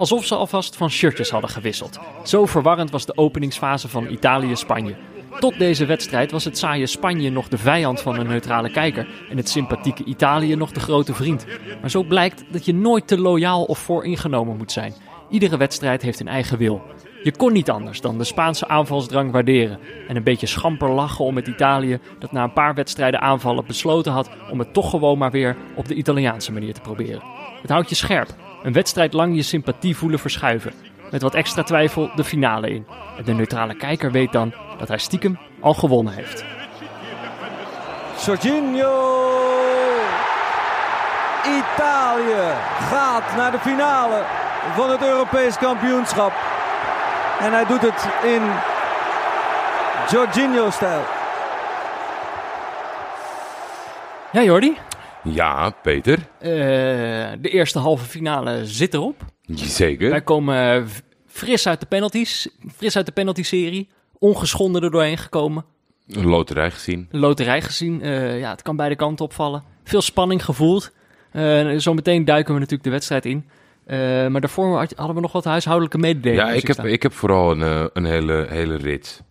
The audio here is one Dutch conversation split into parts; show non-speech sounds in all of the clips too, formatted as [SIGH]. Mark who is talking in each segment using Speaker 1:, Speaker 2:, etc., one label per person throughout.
Speaker 1: Alsof ze alvast van shirtjes hadden gewisseld. Zo verwarrend was de openingsfase van Italië-Spanje. Tot deze wedstrijd was het saaie Spanje nog de vijand van een neutrale kijker en het sympathieke Italië nog de grote vriend. Maar zo blijkt dat je nooit te loyaal of vooringenomen moet zijn. Iedere wedstrijd heeft een eigen wil. Je kon niet anders dan de Spaanse aanvalsdrang waarderen en een beetje schamper lachen om het Italië dat na een paar wedstrijden aanvallen besloten had om het toch gewoon maar weer op de Italiaanse manier te proberen. Het houdt je scherp. Een wedstrijd lang je sympathie voelen verschuiven. Met wat extra twijfel de finale in. En de neutrale kijker weet dan dat hij stiekem al gewonnen heeft.
Speaker 2: Jorginho! Italië gaat naar de finale van het Europees kampioenschap. En hij doet het in Jorginho-stijl.
Speaker 1: Ja, Jordi.
Speaker 3: Ja, Peter.
Speaker 1: Uh, de eerste halve finale zit erop.
Speaker 3: Zeker.
Speaker 1: Wij komen fris uit de penalties. Fris uit de penalty-serie. Ongeschonden er doorheen gekomen.
Speaker 3: Een loterij gezien.
Speaker 1: Een loterij gezien. Uh, ja, het kan beide kanten opvallen. Veel spanning gevoeld. Uh, Zometeen duiken we natuurlijk de wedstrijd in. Uh, maar daarvoor hadden we nog wat huishoudelijke mededelingen.
Speaker 3: Ja, ik heb, ik heb vooral een, een hele, hele rit.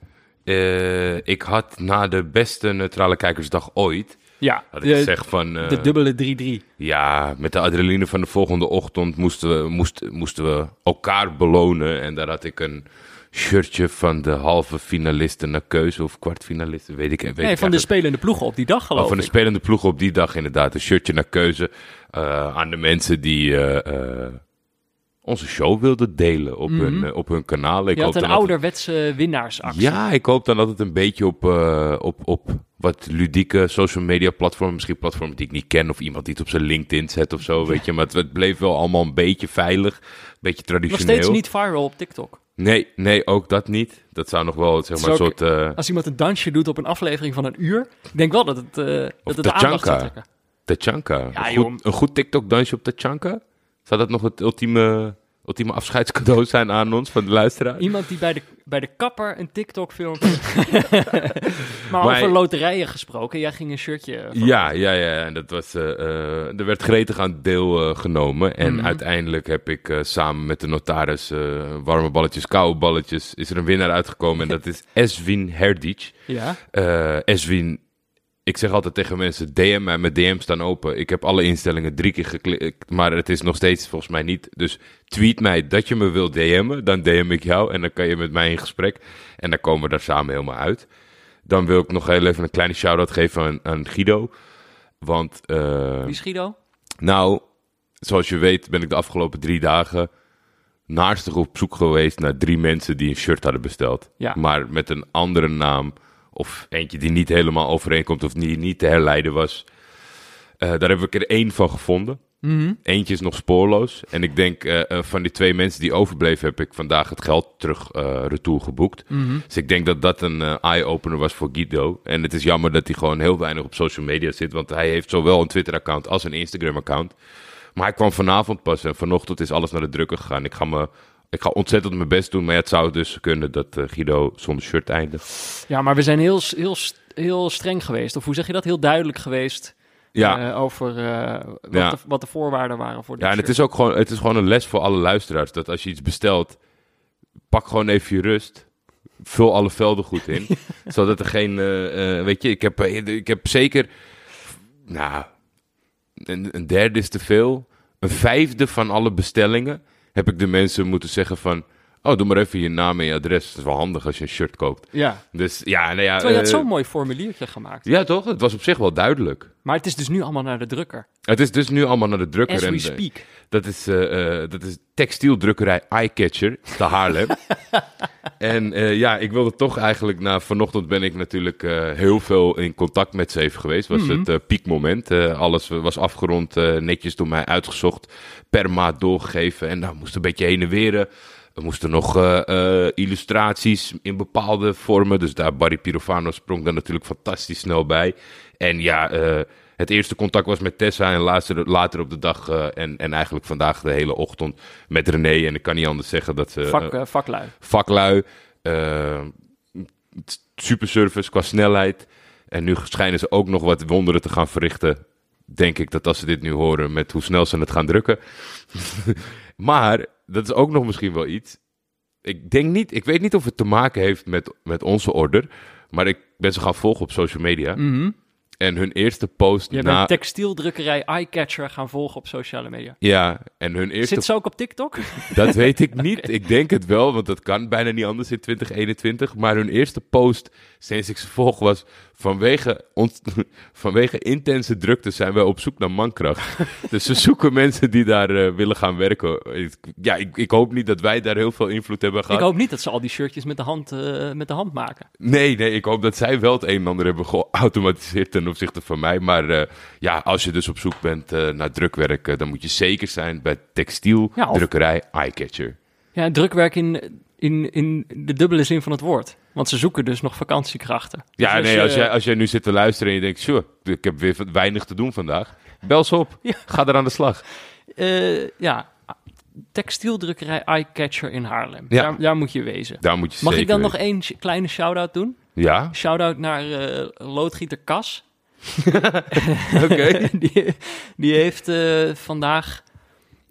Speaker 3: ik had na de beste neutrale kijkersdag ooit
Speaker 1: ja,
Speaker 3: dat ik zeg van... Uh,
Speaker 1: de dubbele 3-3.
Speaker 3: Ja, met de adrenaline van de volgende ochtend moesten we, moest, moesten we elkaar belonen. En daar had ik een shirtje van de halve finalisten naar keuze of kwartfinalisten, weet ik. Weet
Speaker 1: nee,
Speaker 3: ik
Speaker 1: van de spelende ploegen op die dag geloof
Speaker 3: oh, van de spelende ploegen op die dag inderdaad. Een shirtje naar keuze uh, aan de mensen die... Uh, onze show wilden delen op, mm -hmm. hun, op hun kanaal.
Speaker 1: Ik Je had een ouderwetse winnaarsactie.
Speaker 3: Ja, ik hoop dan dat het een beetje op, uh, op, op wat ludieke social media platformen, misschien platformen die ik niet ken of iemand die het op zijn LinkedIn zet of zo, weet je. Maar het, het bleef wel allemaal een beetje veilig, een beetje traditioneel.
Speaker 1: Nog steeds niet viral op TikTok.
Speaker 3: Nee, nee, ook dat niet. Dat zou nog wel, zeg maar, een soort... Uh...
Speaker 1: Als iemand een dansje doet op een aflevering van een uur, ik denk wel dat het, uh, dat het de aandacht zou trekken.
Speaker 3: Tachanka. Ja, een, goed, een goed TikTok-dansje op Tachanka? Zou dat nog het ultieme ultieme afscheidscadeau [LAUGHS] zijn aan ons, van de luisteraar.
Speaker 1: Iemand die bij de, bij de kapper een TikTok-filmpje... [LAUGHS] maar, maar over loterijen gesproken, jij ging een shirtje...
Speaker 3: Ja, ja, ja, en dat was... Uh, uh, er werd gretig aan deel uh, genomen. En mm -hmm. uiteindelijk heb ik samen met de notaris warme balletjes, koude balletjes... is er een winnaar uitgekomen en dat is [LAUGHS] Eswin Herdic.
Speaker 1: Ja.
Speaker 3: Eswin ik zeg altijd tegen mensen: DM mij, mijn DM staan open. Ik heb alle instellingen drie keer geklikt, maar het is nog steeds volgens mij niet. Dus tweet mij dat je me wilt DM'en, dan DM ik jou en dan kan je met mij in gesprek. En dan komen we daar samen helemaal uit. Dan wil ik nog heel even een kleine shout-out geven aan, aan Guido. Want, uh,
Speaker 1: Wie is Guido?
Speaker 3: Nou, zoals je weet ben ik de afgelopen drie dagen naarstig op zoek geweest naar drie mensen die een shirt hadden besteld.
Speaker 1: Ja.
Speaker 3: Maar met een andere naam of eentje die niet helemaal overeenkomt of die niet te herleiden was. Uh, daar heb ik er één van gevonden.
Speaker 1: Mm -hmm.
Speaker 3: Eentje is nog spoorloos. En ik denk uh, van die twee mensen die overbleven, heb ik vandaag het geld terug retour geboekt.
Speaker 1: Mm -hmm.
Speaker 3: Dus ik denk dat dat een eye-opener was voor Guido. En het is jammer dat hij gewoon heel weinig op social media zit. Want hij heeft zowel een Twitter-account als een Instagram-account. Maar hij kwam vanavond pas en vanochtend is alles naar de drukker gegaan. Ik ga me ik ga ontzettend mijn best doen, maar het zou dus kunnen dat uh, Guido zonder shirt eindigt.
Speaker 1: Ja, maar we zijn heel, heel, heel streng geweest. Of hoe zeg je dat? Heel duidelijk geweest.
Speaker 3: Ja.
Speaker 1: Uh, over uh, wat, ja. de, wat, de, voorwaarden waren voor dit
Speaker 3: Ja, en het is ook gewoon, het is gewoon een les voor alle luisteraars. Dat als je iets bestelt, pak gewoon even je rust. Vul alle velden goed in. [LAUGHS] zodat er geen, weet je, ik heb, ik heb zeker, nou, een, een derde is te veel. Een vijfde van alle bestellingen heb ik de mensen moeten zeggen van... Oh, doe maar even je naam en je adres. Dat is wel handig als je een shirt koopt.
Speaker 1: Ja.
Speaker 3: Dus ja, nou ja...
Speaker 1: Terwijl je had zo'n mooi formuliertje gemaakt.
Speaker 3: Ja, toch? Het was op zich wel duidelijk.
Speaker 1: Maar het is dus nu allemaal naar de drukker.
Speaker 3: Het is dus nu allemaal naar de drukker.
Speaker 1: As we
Speaker 3: en,
Speaker 1: speak.
Speaker 3: Dat is, uh, dat is textieldrukkerij Eyecatcher te Haarlem. [LAUGHS] en uh, ja, ik wilde toch eigenlijk... Na vanochtend ben ik natuurlijk heel veel in contact met ze even geweest. was
Speaker 1: Mhm.
Speaker 3: het piekmoment. alles was afgerond, netjes door mij uitgezocht. Per maat doorgegeven. En nou, moest een beetje heen en weer... We moesten nog uh, uh, illustraties in bepaalde vormen. Dus daar Barry Pirofano sprong daar natuurlijk fantastisch snel bij. En ja, uh, het eerste contact was met Tessa en later, later op de dag en, en eigenlijk vandaag de hele ochtend met René. En ik kan niet anders zeggen dat ze...
Speaker 1: Vak, vaklui.
Speaker 3: Vaklui. super service qua snelheid. En nu schijnen ze ook nog wat wonderen te gaan verrichten. Denk ik dat als ze dit nu horen met hoe snel ze het gaan drukken. [LAUGHS] maar dat is ook nog misschien wel iets. Ik denk niet, ik weet niet of het te maken heeft met, met onze order. Maar ik ben ze gaan volgen op social media.
Speaker 1: Mhm.
Speaker 3: En hun eerste post
Speaker 1: Je
Speaker 3: na...
Speaker 1: bent textieldrukkerij Eyecatcher gaan volgen op sociale media.
Speaker 3: Ja, en hun eerste
Speaker 1: Zit ze ook op TikTok? [LAUGHS]
Speaker 3: Dat weet ik niet. Ik denk het wel, want dat kan bijna niet anders in 2021. Maar hun eerste post sinds ik ze volg was... Vanwege, ons, [LAUGHS] vanwege intense drukte zijn wij op zoek naar mankracht. [LAUGHS] dus ze zoeken mensen die daar eh, willen gaan werken. Ik- Ja, ik, ik hoop niet dat wij daar heel veel invloed hebben
Speaker 1: Ik
Speaker 3: gehad.
Speaker 1: hoop niet dat ze al die shirtjes met de hand, eh, met de hand maken.
Speaker 3: Nee, nee, ik hoop dat zij wel het een en ander hebben geautomatiseerd ten opzichte van mij. Maar eh, ja, als je dus op zoek bent eh, naar drukwerk, eh, dan moet je zeker zijn bij textiel,
Speaker 1: Ja, of-
Speaker 3: drukkerij, Eyecatcher.
Speaker 1: Ja, drukwerk in, in, in de dubbele zin van het woord. Want ze zoeken dus nog vakantiekrachten.
Speaker 3: Ja,
Speaker 1: Dus
Speaker 3: nee, als jij, als jij nu zit te luisteren en je denkt, sure, ik heb weer weinig te doen vandaag. Bel ze op.
Speaker 1: Ja.
Speaker 3: Ga er aan de slag.
Speaker 1: ja, textieldrukkerij Eyecatcher in Haarlem.
Speaker 3: Ja.
Speaker 1: Daar, daar moet je wezen.
Speaker 3: Daar moet je
Speaker 1: Mag ik dan nog één kleine shout-out doen?
Speaker 3: Ja?
Speaker 1: Shout-out naar loodgieter Kas. [LAUGHS]
Speaker 3: Oké.
Speaker 1: die, die heeft eh, vandaag...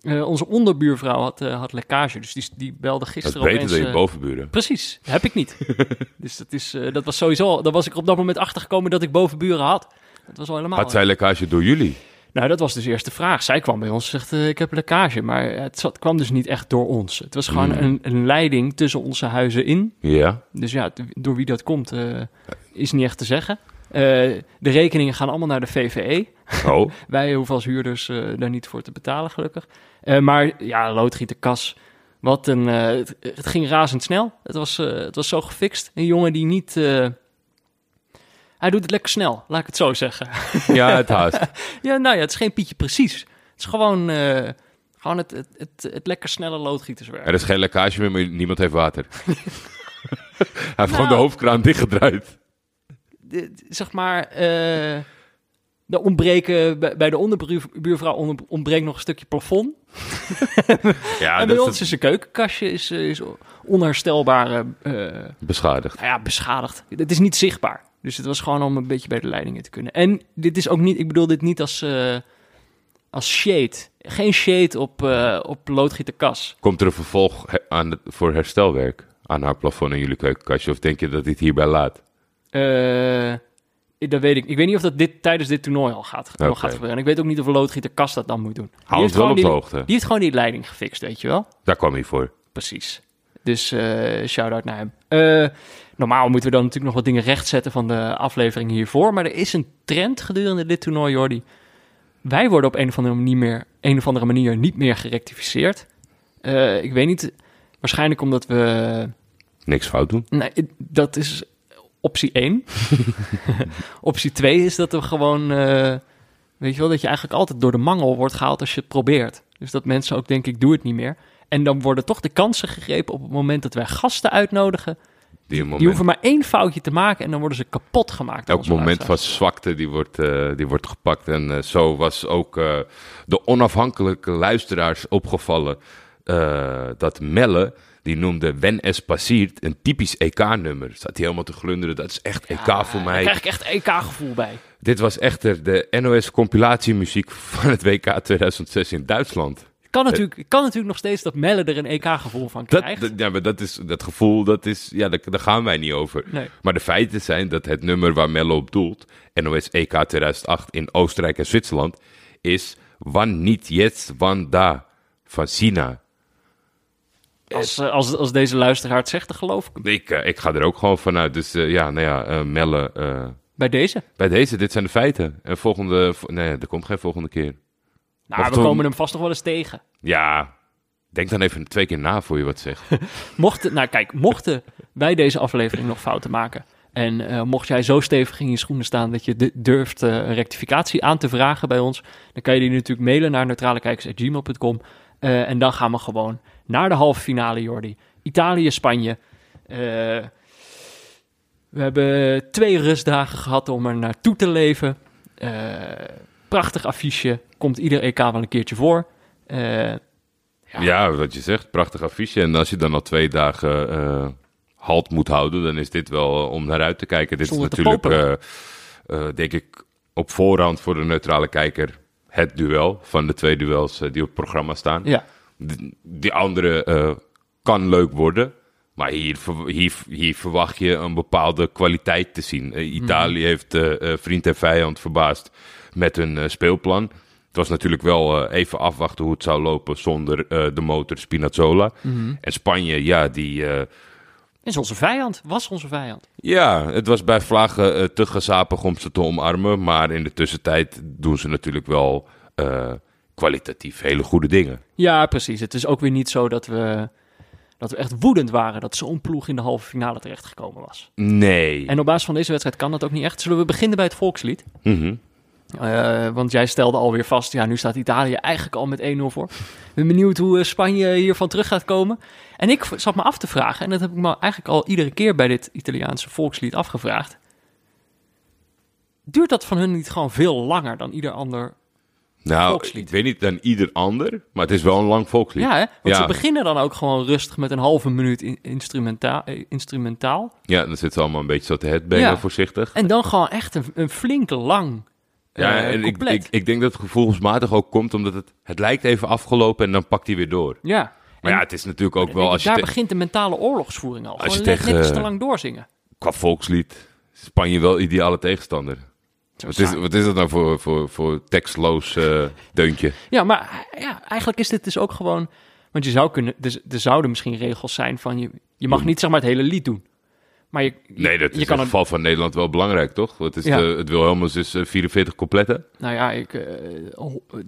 Speaker 1: eh, onze onderbuurvrouw had, eh, had lekkage, dus die, die belde
Speaker 3: Dat
Speaker 1: gisteren
Speaker 3: beter
Speaker 1: opeens...
Speaker 3: dan je bovenburen.
Speaker 1: Precies, heb ik niet. [LAUGHS] dus dat, is, dat was sowieso... Daar was ik op dat moment achtergekomen dat ik bovenburen had. Dat was al helemaal...
Speaker 3: Had zij lekkage door jullie?
Speaker 1: Nou, dat was dus de eerste vraag. Zij kwam bij ons en zegt, ik heb lekkage. Maar het zat, kwam dus niet echt door ons. Het was gewoon
Speaker 3: Hmm.
Speaker 1: een, een leiding tussen onze huizen in.
Speaker 3: Ja.
Speaker 1: Dus ja, door wie dat komt, is niet echt te zeggen. Eh, de rekeningen gaan allemaal naar de VVE.
Speaker 3: Oh, [LAUGHS]
Speaker 1: Wij hoeven als huurders eh, daar niet voor te betalen, gelukkig. Eh, maar ja, loodgieter Kas, wat een... het, het ging razendsnel. Het was, het was zo gefixt. Een jongen die niet... hij doet het lekker snel, laat ik het zo zeggen. [LAUGHS]
Speaker 3: ja, het haast. [LAUGHS]
Speaker 1: ja, nou ja, het is geen Pietje precies. Het is gewoon, gewoon het, het, het, het lekker snelle loodgieterswerk.
Speaker 3: Er is geen lekkage meer, maar niemand heeft water. Hij heeft gewoon de
Speaker 1: Nou.
Speaker 3: hoofdkraan dichtgedraaid.
Speaker 1: De- zeg maar, eh de ontbreken, bij de onderbuurvrouw onder- ontbreekt nog een stukje plafond. [LAUGHS]
Speaker 3: Ja,
Speaker 1: en bij
Speaker 3: dat
Speaker 1: ons
Speaker 3: is
Speaker 1: een keukenkastje is, eh, is onherstelbaar eh,
Speaker 3: beschadigd.
Speaker 1: nou ja, beschadigd. Het is niet zichtbaar. Dus het was gewoon om een beetje bij de leidingen te kunnen. En dit is ook niet, ik bedoel dit niet als, als shade. Geen shade op, eh op loodgieterkas.
Speaker 3: Komt er een vervolg aan voor herstelwerk aan haar plafond in jullie keukenkastje? Of denk je dat dit hierbij laat?
Speaker 1: Dat weet ik. Ik weet niet of dat dit, tijdens dit toernooi al gaat,
Speaker 3: Oké.
Speaker 1: gaat gebeuren. En ik weet ook niet of een loodgieterkas dat dan moet doen.
Speaker 3: Hou ons wel op de
Speaker 1: die-
Speaker 3: hoogte.
Speaker 1: Die heeft gewoon die leiding gefixt, weet je wel?
Speaker 3: Daar kwam hij voor.
Speaker 1: Precies. Dus eh shout-out naar hem. Eh, normaal moeten we dan natuurlijk nog wat dingen rechtzetten van de aflevering hiervoor. Maar er is een trend gedurende dit toernooi, Jordi. Wij worden op een of andere manier, meer, een of andere manier niet meer gerectificeerd. Ik weet niet, waarschijnlijk omdat we...
Speaker 3: Niks fout doen.
Speaker 1: Nee, dat is optie 1. [LAUGHS] optie 2 is dat we gewoon... eh, weet je wel, dat je eigenlijk altijd door de mangel wordt gehaald als je het probeert. Dus dat mensen ook denken, ik doe het niet meer. En dan worden toch de kansen gegrepen op het moment dat wij gasten uitnodigen.
Speaker 3: Die, moment,
Speaker 1: Die hoeven maar één foutje te maken en dan worden ze kapot gemaakt.
Speaker 3: elk moment van zwakte die wordt, eh, die wordt gepakt. En eh, zo was ook de onafhankelijke luisteraars opgevallen dat Melle, die noemde Wen es passiert een typisch EK-nummer. Zat hij helemaal te glunderen, dat is echt EK
Speaker 1: Ja,
Speaker 3: voor
Speaker 1: Daar
Speaker 3: mij.
Speaker 1: krijg ik echt EK-gevoel bij.
Speaker 3: Dit was echter de NOS-compilatiemuziek van het WK 2006 in Duitsland.
Speaker 1: Kan natuurlijk, kan natuurlijk nog steeds dat Melle er een EK-gevoel van krijgt.
Speaker 3: dat- ja, maar dat, is, dat gevoel, dat is, ja, daar, daar gaan wij niet over.
Speaker 1: Nee.
Speaker 3: Maar de feiten zijn dat het nummer waar Mello op doelt, NOS EK 2008 in Oostenrijk en Zwitserland, is Wann niet jetzt, wann da van Sina.
Speaker 1: Als, eh, als, als deze luisteraar het zegt, dan geloof ik hem.
Speaker 3: Ik, eh, ik ga er ook gewoon vanuit. Dus eh, ja, nou ja, Melle, eh,
Speaker 1: Bij deze.
Speaker 3: bij deze, dit zijn de feiten. En volgende, vo- nee, er komt geen volgende keer.
Speaker 1: Nou,
Speaker 3: Of
Speaker 1: we
Speaker 3: toen-
Speaker 1: komen hem vast nog wel eens tegen.
Speaker 3: Ja, denk dan even twee keer na voor je wat zegt. [LAUGHS]
Speaker 1: Mochten, nou kijk, mochten wij deze aflevering nog fouten maken. En mocht jij zo stevig in je schoenen staan dat je durft een rectificatie aan te vragen bij ons, dan kan je die natuurlijk mailen naar neutralekijkers.gmail.com. Eh en dan gaan we gewoon naar de halve finale, Jordi. Italië, Spanje. Eh, we hebben twee rustdagen gehad om er naartoe te leven. Eh, prachtig affiche. Komt ieder EK wel een keertje voor. Eh,
Speaker 3: Ja. wat je zegt, prachtig affiche. En als je dan al twee dagen halt moet houden, dan is dit wel om naar uit te kijken. Dit
Speaker 1: Zonder
Speaker 3: is natuurlijk, denk ik, op voorhand voor de neutrale kijker het duel van de twee duels die op het programma staan.
Speaker 1: ja.
Speaker 3: Die andere eh, kan leuk worden. Maar hier, hier, hier verwacht je een bepaalde kwaliteit te zien. Eh, Italië heeft eh, eh, vriend en vijand verbaasd met hun speelplan. Het was natuurlijk wel even afwachten hoe het zou lopen zonder de motor Spinazzola. En Spanje, ja, die...
Speaker 1: Is onze vijand, was onze vijand.
Speaker 3: ja, het was bij Vlagen te gezapig om ze te omarmen. Maar in de tussentijd doen ze natuurlijk wel kwalitatief hele goede dingen.
Speaker 1: Ja, precies. Het is ook weer niet zo dat we, dat we echt woedend waren dat zo'n ploeg in de halve finale terechtgekomen was.
Speaker 3: Nee.
Speaker 1: En op basis van deze wedstrijd kan dat ook niet echt. Zullen we beginnen bij het volkslied? Eh, want jij stelde alweer vast, ja, nu staat Italië eigenlijk al met 1-0 voor. Ik ben benieuwd hoe eh, Spanje hiervan terug gaat komen. En ik zat me af te vragen, en dat heb ik me eigenlijk al iedere keer bij dit Italiaanse volkslied afgevraagd. Duurt dat van hun niet gewoon veel langer dan ieder ander?
Speaker 3: Nou,
Speaker 1: Volkslied.
Speaker 3: ik weet niet dan ieder ander, maar het is wel een lang volkslied.
Speaker 1: Ja, hè? Want
Speaker 3: Ja.
Speaker 1: ze beginnen dan ook gewoon rustig met een halve minuut in- instrumentaal. eh, instrumentaal.
Speaker 3: Ja, dan zitten ze allemaal een beetje zo te headbangen,
Speaker 1: Ja.
Speaker 3: voorzichtig.
Speaker 1: En dan gewoon echt een, een flink lang
Speaker 3: Ja,
Speaker 1: eh,
Speaker 3: en ik, ik, ik denk dat het gevoelsmatig ook komt omdat het, het lijkt even afgelopen en dan pakt hij weer door.
Speaker 1: ja.
Speaker 3: Maar ja, het is natuurlijk ook wel als je
Speaker 1: daar begint de mentale oorlogsvoering al.
Speaker 3: Als
Speaker 1: Gewoon
Speaker 3: je tegen-
Speaker 1: net iets te lang doorzingen.
Speaker 3: qua volkslied Spanje wel ideale tegenstander. Wat is, wat is dat nou voor, voor, voor tekstloos eh, deuntje?
Speaker 1: Ja, maar eh, ja, eigenlijk is dit dus ook gewoon... Want je zou kunnen... Dus, er zouden misschien regels zijn van... Je, je mag niet zeg maar het hele lied doen. Maar je, je-
Speaker 3: Nee, dat
Speaker 1: je
Speaker 3: is
Speaker 1: kan
Speaker 3: in
Speaker 1: het...
Speaker 3: geval van Nederland wel belangrijk, toch? Wat is
Speaker 1: Ja.
Speaker 3: de, het Wilhelmus is eh, 44 coupletten.
Speaker 1: Nou ja, ik, eh,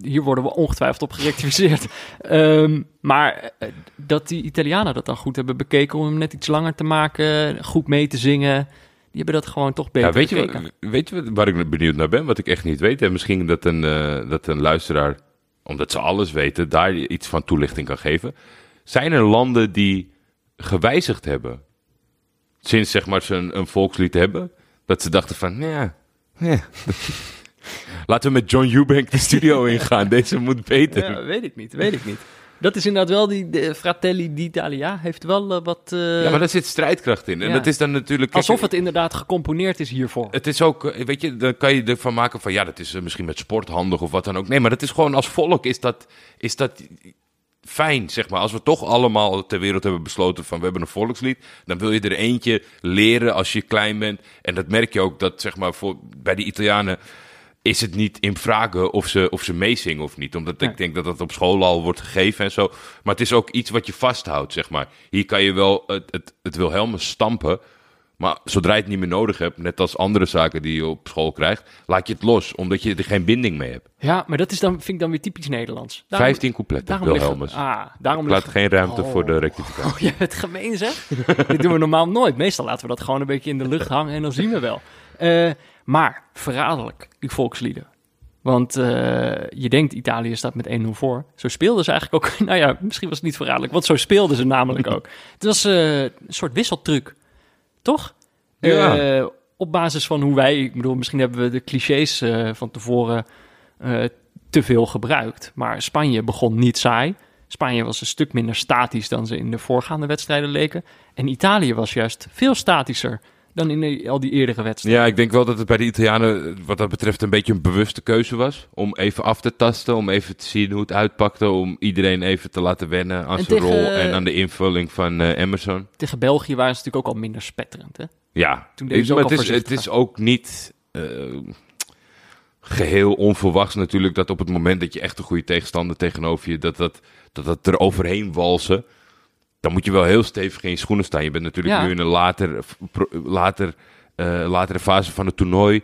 Speaker 1: hier worden we ongetwijfeld op gerectificeerd. [LAUGHS] Ehm, maar eh, dat die Italianen dat dan goed hebben bekeken... om hem net iets langer te maken, goed mee te zingen... Die hebben dat gewoon toch beter
Speaker 3: Ja, weet, je, wat- weet je wat- waar ik benieuwd naar ben? Wat ik echt niet weet. En misschien dat een, eh, dat een luisteraar, omdat ze alles weten, daar iets van toelichting kan geven. Zijn er landen die gewijzigd hebben? Sinds zeg maar ze een, een volkslied hebben. Dat ze dachten van, ja, ja. [LAUGHS] Laten we met John Eubank de studio [LAUGHS] ingaan. Deze moet beter.
Speaker 1: Ja, weet ik niet, weet ik niet. Dat is inderdaad wel die de Fratelli d'Italia. Heeft wel eh, wat... eh,
Speaker 3: Ja, maar daar zit strijdkracht in. En
Speaker 1: Ja.
Speaker 3: dat is dan natuurlijk... kijk,
Speaker 1: alsof het inderdaad gecomponeerd is hiervoor.
Speaker 3: Het is ook, eh, weet je, dan kan je ervan maken van ja, dat is misschien met sport handig of wat dan ook. Nee, maar dat is gewoon als volk is dat, is dat fijn, zeg maar. Als we toch allemaal ter wereld hebben besloten van we hebben een volkslied, dan wil je er eentje leren als je klein bent. En dat merk je ook dat, zeg maar, voor, bij die Italianen is het niet in vragen of ze, of ze meezingen of niet. Omdat ik denk dat dat op school al wordt gegeven en zo. Maar het is ook iets wat je vasthoudt, zeg maar. Hier kan je wel het, het, het Wilhelmus stampen. Maar zodra je het niet meer nodig hebt, net als andere zaken die je op school krijgt, laat je het los, omdat je er geen binding mee hebt.
Speaker 1: Ja, maar dat is dan, vind ik dan weer typisch Nederlands. Daarom-
Speaker 3: 15 coupletten, Wilhelmus.
Speaker 1: Ah, daarom
Speaker 3: Ik laat geen ruimte
Speaker 1: Oh.
Speaker 3: voor de rectificatie.
Speaker 1: Oh, je het gemeen zeg. Dit doen we normaal nooit. Meestal laten we dat gewoon een beetje in de lucht hangen en dan zien we wel. Eh, maar verraderlijk, die volkslieden. Want eh, je denkt Italië staat met 1-0 voor. Zo speelden ze eigenlijk ook. [LAUGHS] Nou ja, misschien was het niet verraderlijk, want zo speelden ze namelijk ook. Het was eh, een soort wisseltruc, toch?
Speaker 3: Ja.
Speaker 1: Eh, op basis van hoe wij, ik bedoel, misschien hebben we de clichés van tevoren te veel gebruikt. Maar Spanje begon niet saai. Spanje was een stuk minder statisch dan ze in de voorgaande wedstrijden leken. En Italië was juist veel statischer dan in al die eerdere wedstrijden.
Speaker 3: Ja, ik denk wel dat het bij de Italianen eh, wat dat betreft een beetje een bewuste keuze was. Om even af te tasten, om even te zien hoe het uitpakte. Om iedereen even te laten wennen aan
Speaker 1: En
Speaker 3: zijn
Speaker 1: tegen-
Speaker 3: rol en aan de invulling van eh, Emerson.
Speaker 1: Tegen België waren ze natuurlijk ook al minder spetterend. Hè?
Speaker 3: Ja,
Speaker 1: Toen deden ze
Speaker 3: maar
Speaker 1: ook
Speaker 3: het, is, het is ook niet eh, geheel onverwachts natuurlijk dat op het moment dat je echt een goede tegenstander tegenover je, dat dat, dat, dat er overheen walsen. Dan moet je wel heel stevig in je schoenen staan. Je bent natuurlijk
Speaker 1: Ja.
Speaker 3: nu in een later, later, eh, latere fase van het toernooi.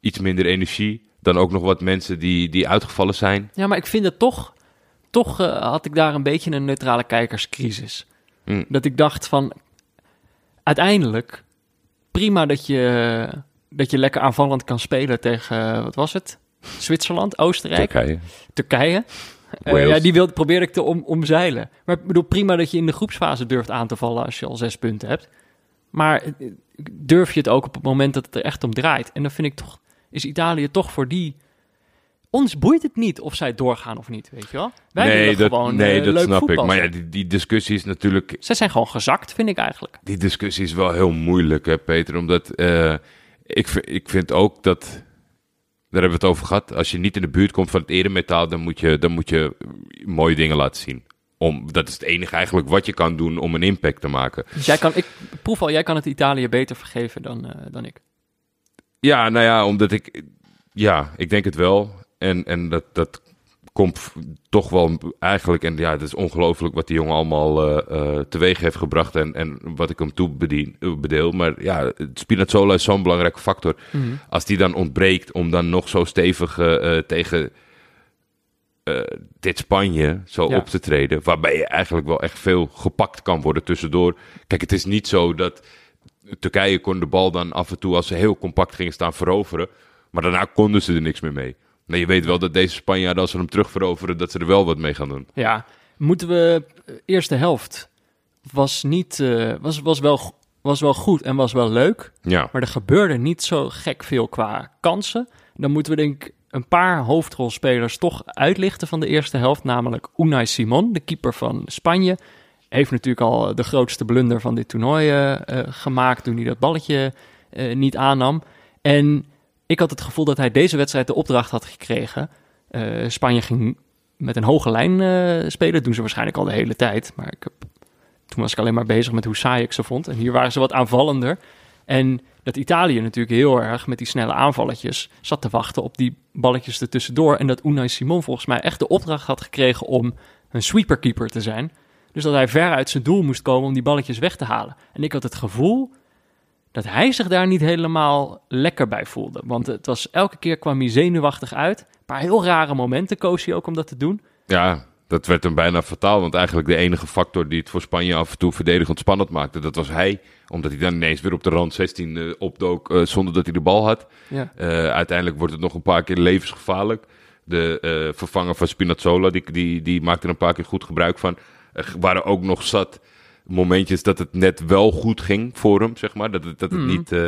Speaker 3: Iets minder energie. Dan ook nog wat mensen die, die uitgevallen zijn.
Speaker 1: Ja, maar ik vind het toch... Toch eh, had ik daar een beetje een neutrale kijkerscrisis.
Speaker 3: Mm.
Speaker 1: Dat ik dacht van... Uiteindelijk, prima dat je, dat je lekker aanvallend kan spelen tegen... wat was het? Zwitserland, Oostenrijk,
Speaker 3: Turkije.
Speaker 1: Turkije. Eh, ja, die wilde, probeerde ik te om, omzeilen. Maar ik bedoel, prima dat je in de groepsfase durft aan te vallen als je al zes punten hebt. Maar eh, durf je het ook op het moment dat het er echt om draait? En dan vind ik toch, is Italië toch voor die... Ons boeit het niet of zij doorgaan of niet, weet je wel? Wij
Speaker 3: nee,
Speaker 1: willen
Speaker 3: dat,
Speaker 1: gewoon
Speaker 3: nee,
Speaker 1: eh,
Speaker 3: dat
Speaker 1: leuk
Speaker 3: snap
Speaker 1: voetbal
Speaker 3: ik. Maar ja, die, die discussie is natuurlijk
Speaker 1: Zij zijn gewoon gezakt, vind ik eigenlijk.
Speaker 3: Die discussie is wel heel moeilijk, hè, Peter. Omdat ik, ik vind ook dat. Daar hebben we het over gehad. Als je niet in de buurt komt van het eremetaal, dan moet je, dan moet je mooie dingen laten zien. om, dat is het enige eigenlijk wat je kan doen om een impact te maken.
Speaker 1: Dus jij kan, ik proef al, jij kan het Italië beter vergeven dan, eh, dan ik.
Speaker 3: Ja, nou ja, omdat ik, ja, ik denk het wel. En, en dat, dat komt toch wel eigenlijk, en ja, het is ongelooflijk wat die jongen allemaal eh, teweeg heeft gebracht en, en wat ik hem toe bedien, eh, bedeel. Maar ja, Spinazzola is zo'n belangrijke factor. Als die dan ontbreekt om dan nog zo stevig tegen dit Spanje zo
Speaker 1: Ja.
Speaker 3: op te treden, waarbij je eigenlijk wel echt veel gepakt kan worden tussendoor. Kijk, het is niet zo dat Turkije kon de bal dan af en toe als ze heel compact gingen staan veroveren, maar daarna konden ze er niks meer mee. Nee, je weet wel dat deze Spanjaarden, als ze hem terug veroveren, dat ze er wel wat mee gaan doen.
Speaker 1: Ja, moeten we... eh, Eerste helft was niet... eh, was, was, wel, was wel goed en was wel leuk.
Speaker 3: Ja,
Speaker 1: Maar er gebeurde niet zo gek veel qua kansen. Dan moeten we denk ik een paar hoofdrolspelers toch uitlichten van de eerste helft. Namelijk Unai Simon, de keeper van Spanje. Heeft natuurlijk al de grootste blunder van dit toernooi eh, eh, gemaakt toen hij dat balletje eh, niet aannam. En ik had het gevoel dat hij deze wedstrijd de opdracht had gekregen. Eh, Spanje ging met een hoge lijn eh, spelen. Doen ze waarschijnlijk al de hele tijd. Maar ik heb, toen was ik alleen maar bezig met hoe saai ik ze vond. En hier waren ze wat aanvallender. En dat Italië natuurlijk heel erg met die snelle aanvalletjes zat te wachten op die balletjes ertussendoor. En dat Unai Simon volgens mij echt de opdracht had gekregen om een sweeperkeeper te zijn. Dus dat hij ver uit zijn doel moest komen om die balletjes weg te halen. En ik had het gevoel dat hij zich daar niet helemaal lekker bij voelde. Want het was elke keer kwam hij zenuwachtig uit. Een paar heel rare momenten koos hij ook om dat te doen.
Speaker 3: ja, dat werd hem bijna fataal. Want eigenlijk de enige factor die het voor Spanje af en toe verdedigend spannend maakte, dat was hij. Omdat hij dan ineens weer op de rand 16 eh, opdook eh, zonder dat hij de bal had.
Speaker 1: Ja.
Speaker 3: Eh, uiteindelijk wordt het nog een paar keer levensgevaarlijk. De eh, vervanger van Spinazzola, die, die, die maakte er een paar keer goed gebruik van. Er waren ook nog zat momentjes dat het net wel goed ging voor hem, zeg maar. Dat het, dat het,
Speaker 1: Mhm.
Speaker 3: niet, eh,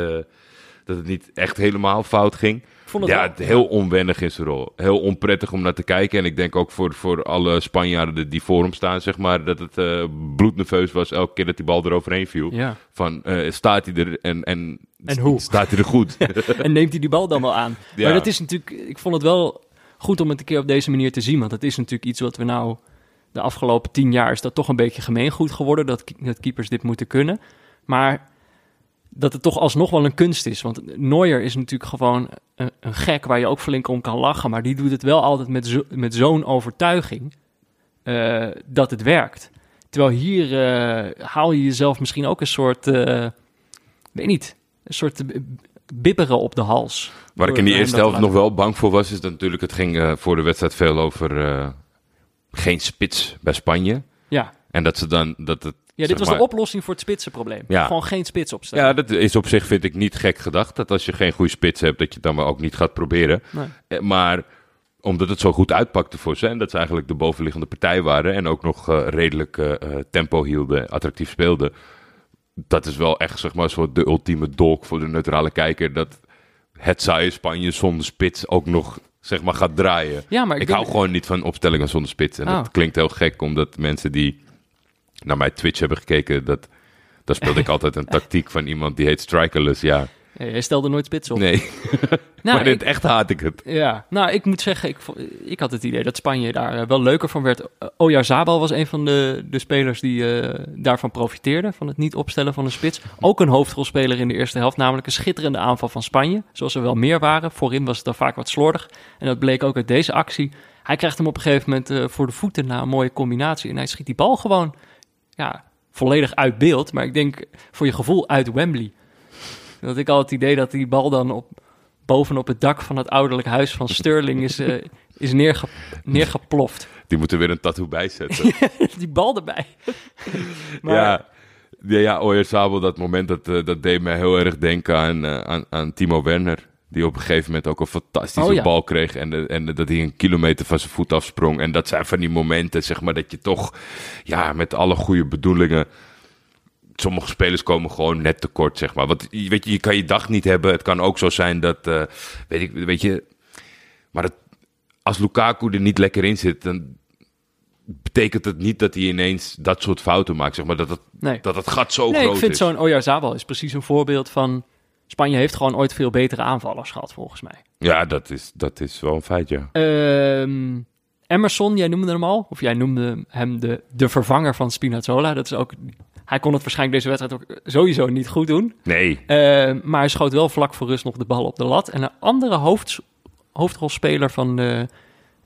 Speaker 3: dat het niet echt helemaal fout ging.
Speaker 1: Het
Speaker 3: Ja,
Speaker 1: wel-
Speaker 3: het heel onwennig in zijn rol. Heel onprettig om naar te kijken. En ik denk ook voor, voor alle Spanjaarden die voor hem staan, zeg maar, dat het eh bloednerveus was elke keer dat die bal eroverheen viel.
Speaker 1: Ja.
Speaker 3: Van, eh, staat hij er en, en,
Speaker 1: En hoe?
Speaker 3: staat hij er goed? [LAUGHS]
Speaker 1: en neemt hij die bal dan wel aan. [LAUGHS]
Speaker 3: Ja.
Speaker 1: Maar dat is natuurlijk, ik vond het wel goed om het een keer op deze manier te zien. Want dat is natuurlijk iets wat we nou de afgelopen tien jaar is dat toch een beetje gemeengoed geworden. Dat, dat keepers dit moeten kunnen. Maar dat het toch alsnog wel een kunst is. Want Neuer is natuurlijk gewoon een, een gek waar je ook flink om kan lachen. Maar die doet het wel altijd met, zo, met zo'n overtuiging eh, dat het werkt. Terwijl hier eh, haal je jezelf misschien ook een soort, eh, weet niet, een soort bibberen op de hals.
Speaker 3: Waar ik in die eerste helft nog wel bang voor was, is dat natuurlijk, het ging voor de wedstrijd veel over geen spits bij Spanje.
Speaker 1: Ja,
Speaker 3: En dat ze dan, dat het...
Speaker 1: ja dit was
Speaker 3: maar-
Speaker 1: de oplossing voor het spitsenprobleem.
Speaker 3: Ja.
Speaker 1: Gewoon geen spits opstellen.
Speaker 3: Ja, dat is op zich, vind ik, niet gek gedacht. Dat als je geen goede spits hebt, dat je het dan maar ook niet gaat proberen.
Speaker 1: Nee.
Speaker 3: Eh, Maar omdat het zo goed uitpakte voor ze en dat ze eigenlijk de bovenliggende partij waren en ook nog eh, redelijk eh, tempo hielden, attractief speelden. Dat is wel echt, zeg maar, zo de ultieme dolk voor de neutrale kijker. Dat het saaie Spanje zonder spits ook nog, zeg maar, gaat draaien.
Speaker 1: Ja, maar ik,
Speaker 3: Ik
Speaker 1: denk-
Speaker 3: hou gewoon niet van opstellingen zonder spits. En
Speaker 1: Oh.
Speaker 3: dat klinkt heel gek, omdat mensen die naar mijn Twitch hebben gekeken, dat, daar speelde ik [LAUGHS] altijd een tactiek van iemand die heet Strikerless. Ja,
Speaker 1: Ja, jij stelde nooit spits op.
Speaker 3: nee, [LAUGHS]
Speaker 1: Nou,
Speaker 3: maar in het echt haat ik het.
Speaker 1: Ja, nou, ik moet zeggen, ik, ik had het idee dat Spanje daar eh, wel leuker van werd. Uh, Oyarzabal was een van de, de spelers die eh, daarvan profiteerde, van het niet opstellen van een spits. Ook een hoofdrolspeler in de eerste helft, namelijk een schitterende aanval van Spanje, zoals er wel meer waren. Voorin was het dan vaak wat slordig. En dat bleek ook uit deze actie. Hij krijgt hem op een gegeven moment eh, voor de voeten na een mooie combinatie en hij schiet die bal gewoon ja, volledig uit beeld. Maar ik denk voor je gevoel uit Wembley. Dat ik al het idee dat die bal dan op, bovenop het dak van het ouderlijk huis van Sterling is, eh, is neerge, neergeploft.
Speaker 3: Die moeten weer een tattoo bijzetten. [LAUGHS]
Speaker 1: die bal erbij. [LAUGHS] maar,
Speaker 3: Ja, ja, ja Oyarzabal, dat moment, dat, eh, dat deed mij heel erg denken aan, eh, aan, aan Timo Werner. Die op een gegeven moment ook een fantastische
Speaker 1: Oh ja.
Speaker 3: bal kreeg. En, de- en dat hij een kilometer van zijn voet afsprong. En dat zijn van die momenten, zeg maar, dat je toch, ja, met alle goede bedoelingen. Sommige spelers komen gewoon net tekort, zeg maar. Want je- weet je, je kan je dag niet hebben. Het kan ook zo zijn dat, eh, weet, ik, weet je, maar het, als Lukaku er niet lekker in zit, dan betekent het niet dat hij ineens dat soort fouten maakt. Zeg maar dat het,
Speaker 1: nee.
Speaker 3: dat het gat zo
Speaker 1: nee,
Speaker 3: groot
Speaker 1: ik vind
Speaker 3: is.
Speaker 1: zo'n Oyarzabal is precies een voorbeeld van... Spanje heeft gewoon ooit veel betere aanvallers gehad, volgens mij.
Speaker 3: Ja, dat is, dat is wel een feit, ja.
Speaker 1: Ehm, Emerson, jij noemde hem al. Of jij noemde hem de, de vervanger van Spinazzola. Dat is ook, hij kon het waarschijnlijk deze wedstrijd ook sowieso niet goed doen.
Speaker 3: Nee.
Speaker 1: Uh, maar hij schoot wel vlak voor rust nog de bal op de lat. En een andere hoofd, hoofdrolspeler van de